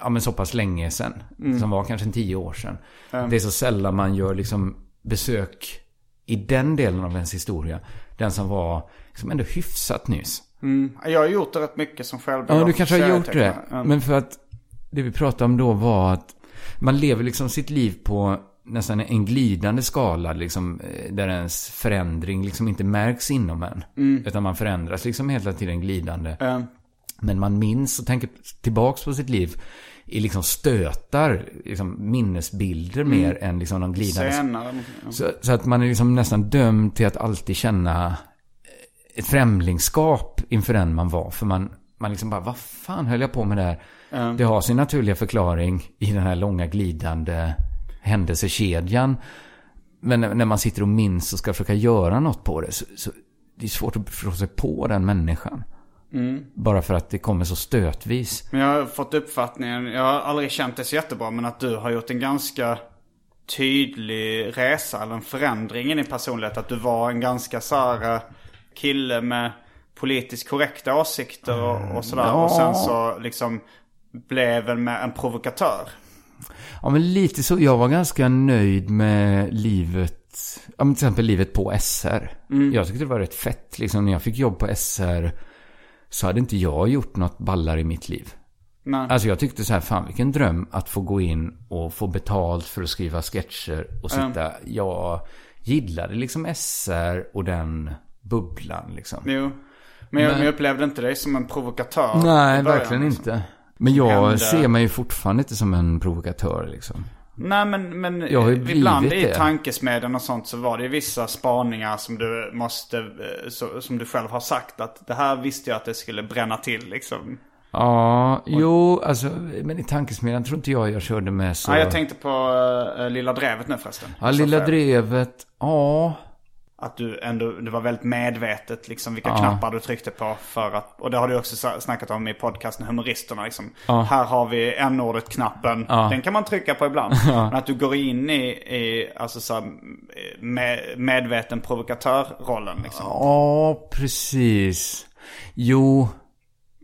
ja, men så pass länge sedan. Som var kanske en tio år sedan. Det är så sällan man gör liksom besök i den delen av ens historia. Den som var liksom ändå hyfsat nyss. Jag har gjort det rätt mycket som självbiograf. Ja, du kanske har gjort det. Men för att det vi pratade om då var att man lever liksom sitt liv på nästan en glidande skala, liksom, eh, där ens förändring liksom inte märks inom en. Utan man förändras liksom hela tiden glidande. Men man minns och tänker tillbaks på sitt liv i liksom stötar, liksom minnesbilder mer än liksom någon glidande så, så att man är liksom nästan dömd till att alltid känna eh, ett främlingskap inför den man var. För man, man liksom bara, vad fan höll jag på med där? Det har sin naturliga förklaring i den här långa glidande händelsekedjan. Men när när man sitter och minns och ska försöka göra något på det så, så det är svårt att förstå sig på den människan. Bara för att det kommer så stötvis. Men jag har fått uppfattningen, jag har aldrig känt det så jättebra, men att du har gjort en ganska tydlig resa, eller en förändring i din personlighet. Att du var en ganska så eh, kille med politiskt korrekta åsikter och, och sådär. Och sen så liksom blev en, med en provokatör. Ja, men lite så. Jag var ganska nöjd med livet. Ja, men till exempel livet på SR. Jag tyckte det var rätt fett. Liksom, när jag fick jobb på SR så hade inte jag gjort något ballar i mitt liv. Nej. Alltså jag tyckte så här, fan vilken dröm att få gå in och få betalt för att skriva sketcher och sitta. Jag gillade liksom SR och den bubblan liksom. Jo. Men jag, Men- men jag upplevde inte dig som en provokatör. Nej, början, verkligen liksom. inte. Men jag hände- ser mig ju fortfarande inte som en provokatör liksom. Nej men, men ibland i det. tankesmedjan och sånt så var det vissa spaningar som du måste, eh, så, som du själv har sagt att det här visste jag att det skulle bränna till liksom. Ja, jo, alltså, men i tankesmedjan tror inte jag jag körde med så... Ja, jag tänkte på uh, Lilla Drevet nu förresten. Ja, Lilla. Drevet, ja. Att du ändå, det var väldigt medvetet liksom vilka Ja. knappar du tryckte på för att, och det har du också snackat om i podcasten Humoristerna liksom. Ja. Här har vi n-ordet-knappen, Ja. den kan man trycka på ibland. Men att du går in i, i alltså så här, med, medveten provokatörrollen liksom. Ja, precis. Jo,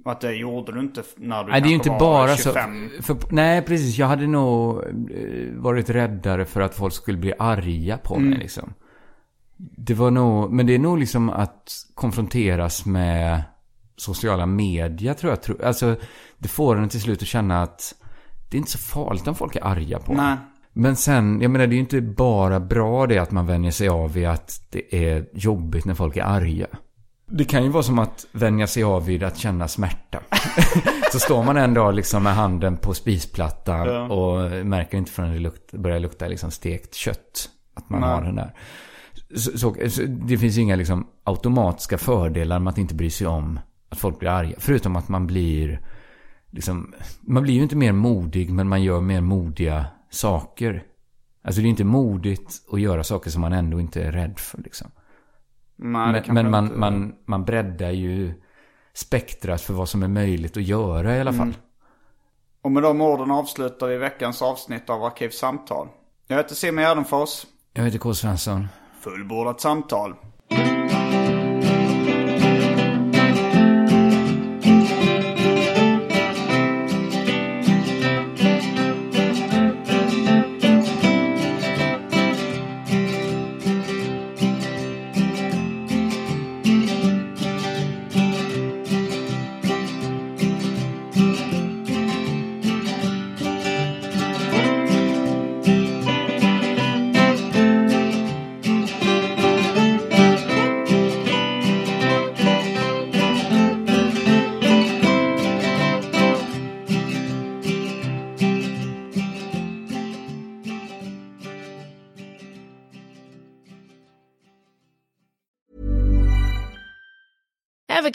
Och att det gjorde du inte när du nej, det är ju inte var bara 25. så. För, nej, precis. Jag hade nog eh, varit räddare för att folk skulle bli arga på mig liksom. Det var nog, men det är nog liksom att konfronteras med sociala medier tror jag. Tror- Alltså, det får en till slut att känna att det är inte så farligt om folk är arga på. Nej. Men sen, jag menar det är ju inte bara bra det att man vänjer sig av vid att det är jobbigt när folk är arga. Det kan ju vara som att vänja sig av vid att känna smärta. så står man en dag liksom med handen på spisplattan Ja. och märker inte förrän det lukt, börjar lukta liksom stekt kött. Att man Nej. har den där. Så, så, det finns inga liksom automatiska fördelar med att inte bry sig om att folk blir arga. Förutom att man blir liksom, man blir ju inte mer modig men man gör mer modiga saker. Alltså det är inte modigt att göra saker som man ändå inte är rädd för liksom. Nej, Men, men man, inte- man, man breddar ju spektrat för vad som är möjligt att göra i alla fall. Och med de orden avslutar vi veckans avsnitt av Arkivsamtal. Jag heter Simon Gärdenfors. Jag heter K. Svensson. Fullbordat samtal.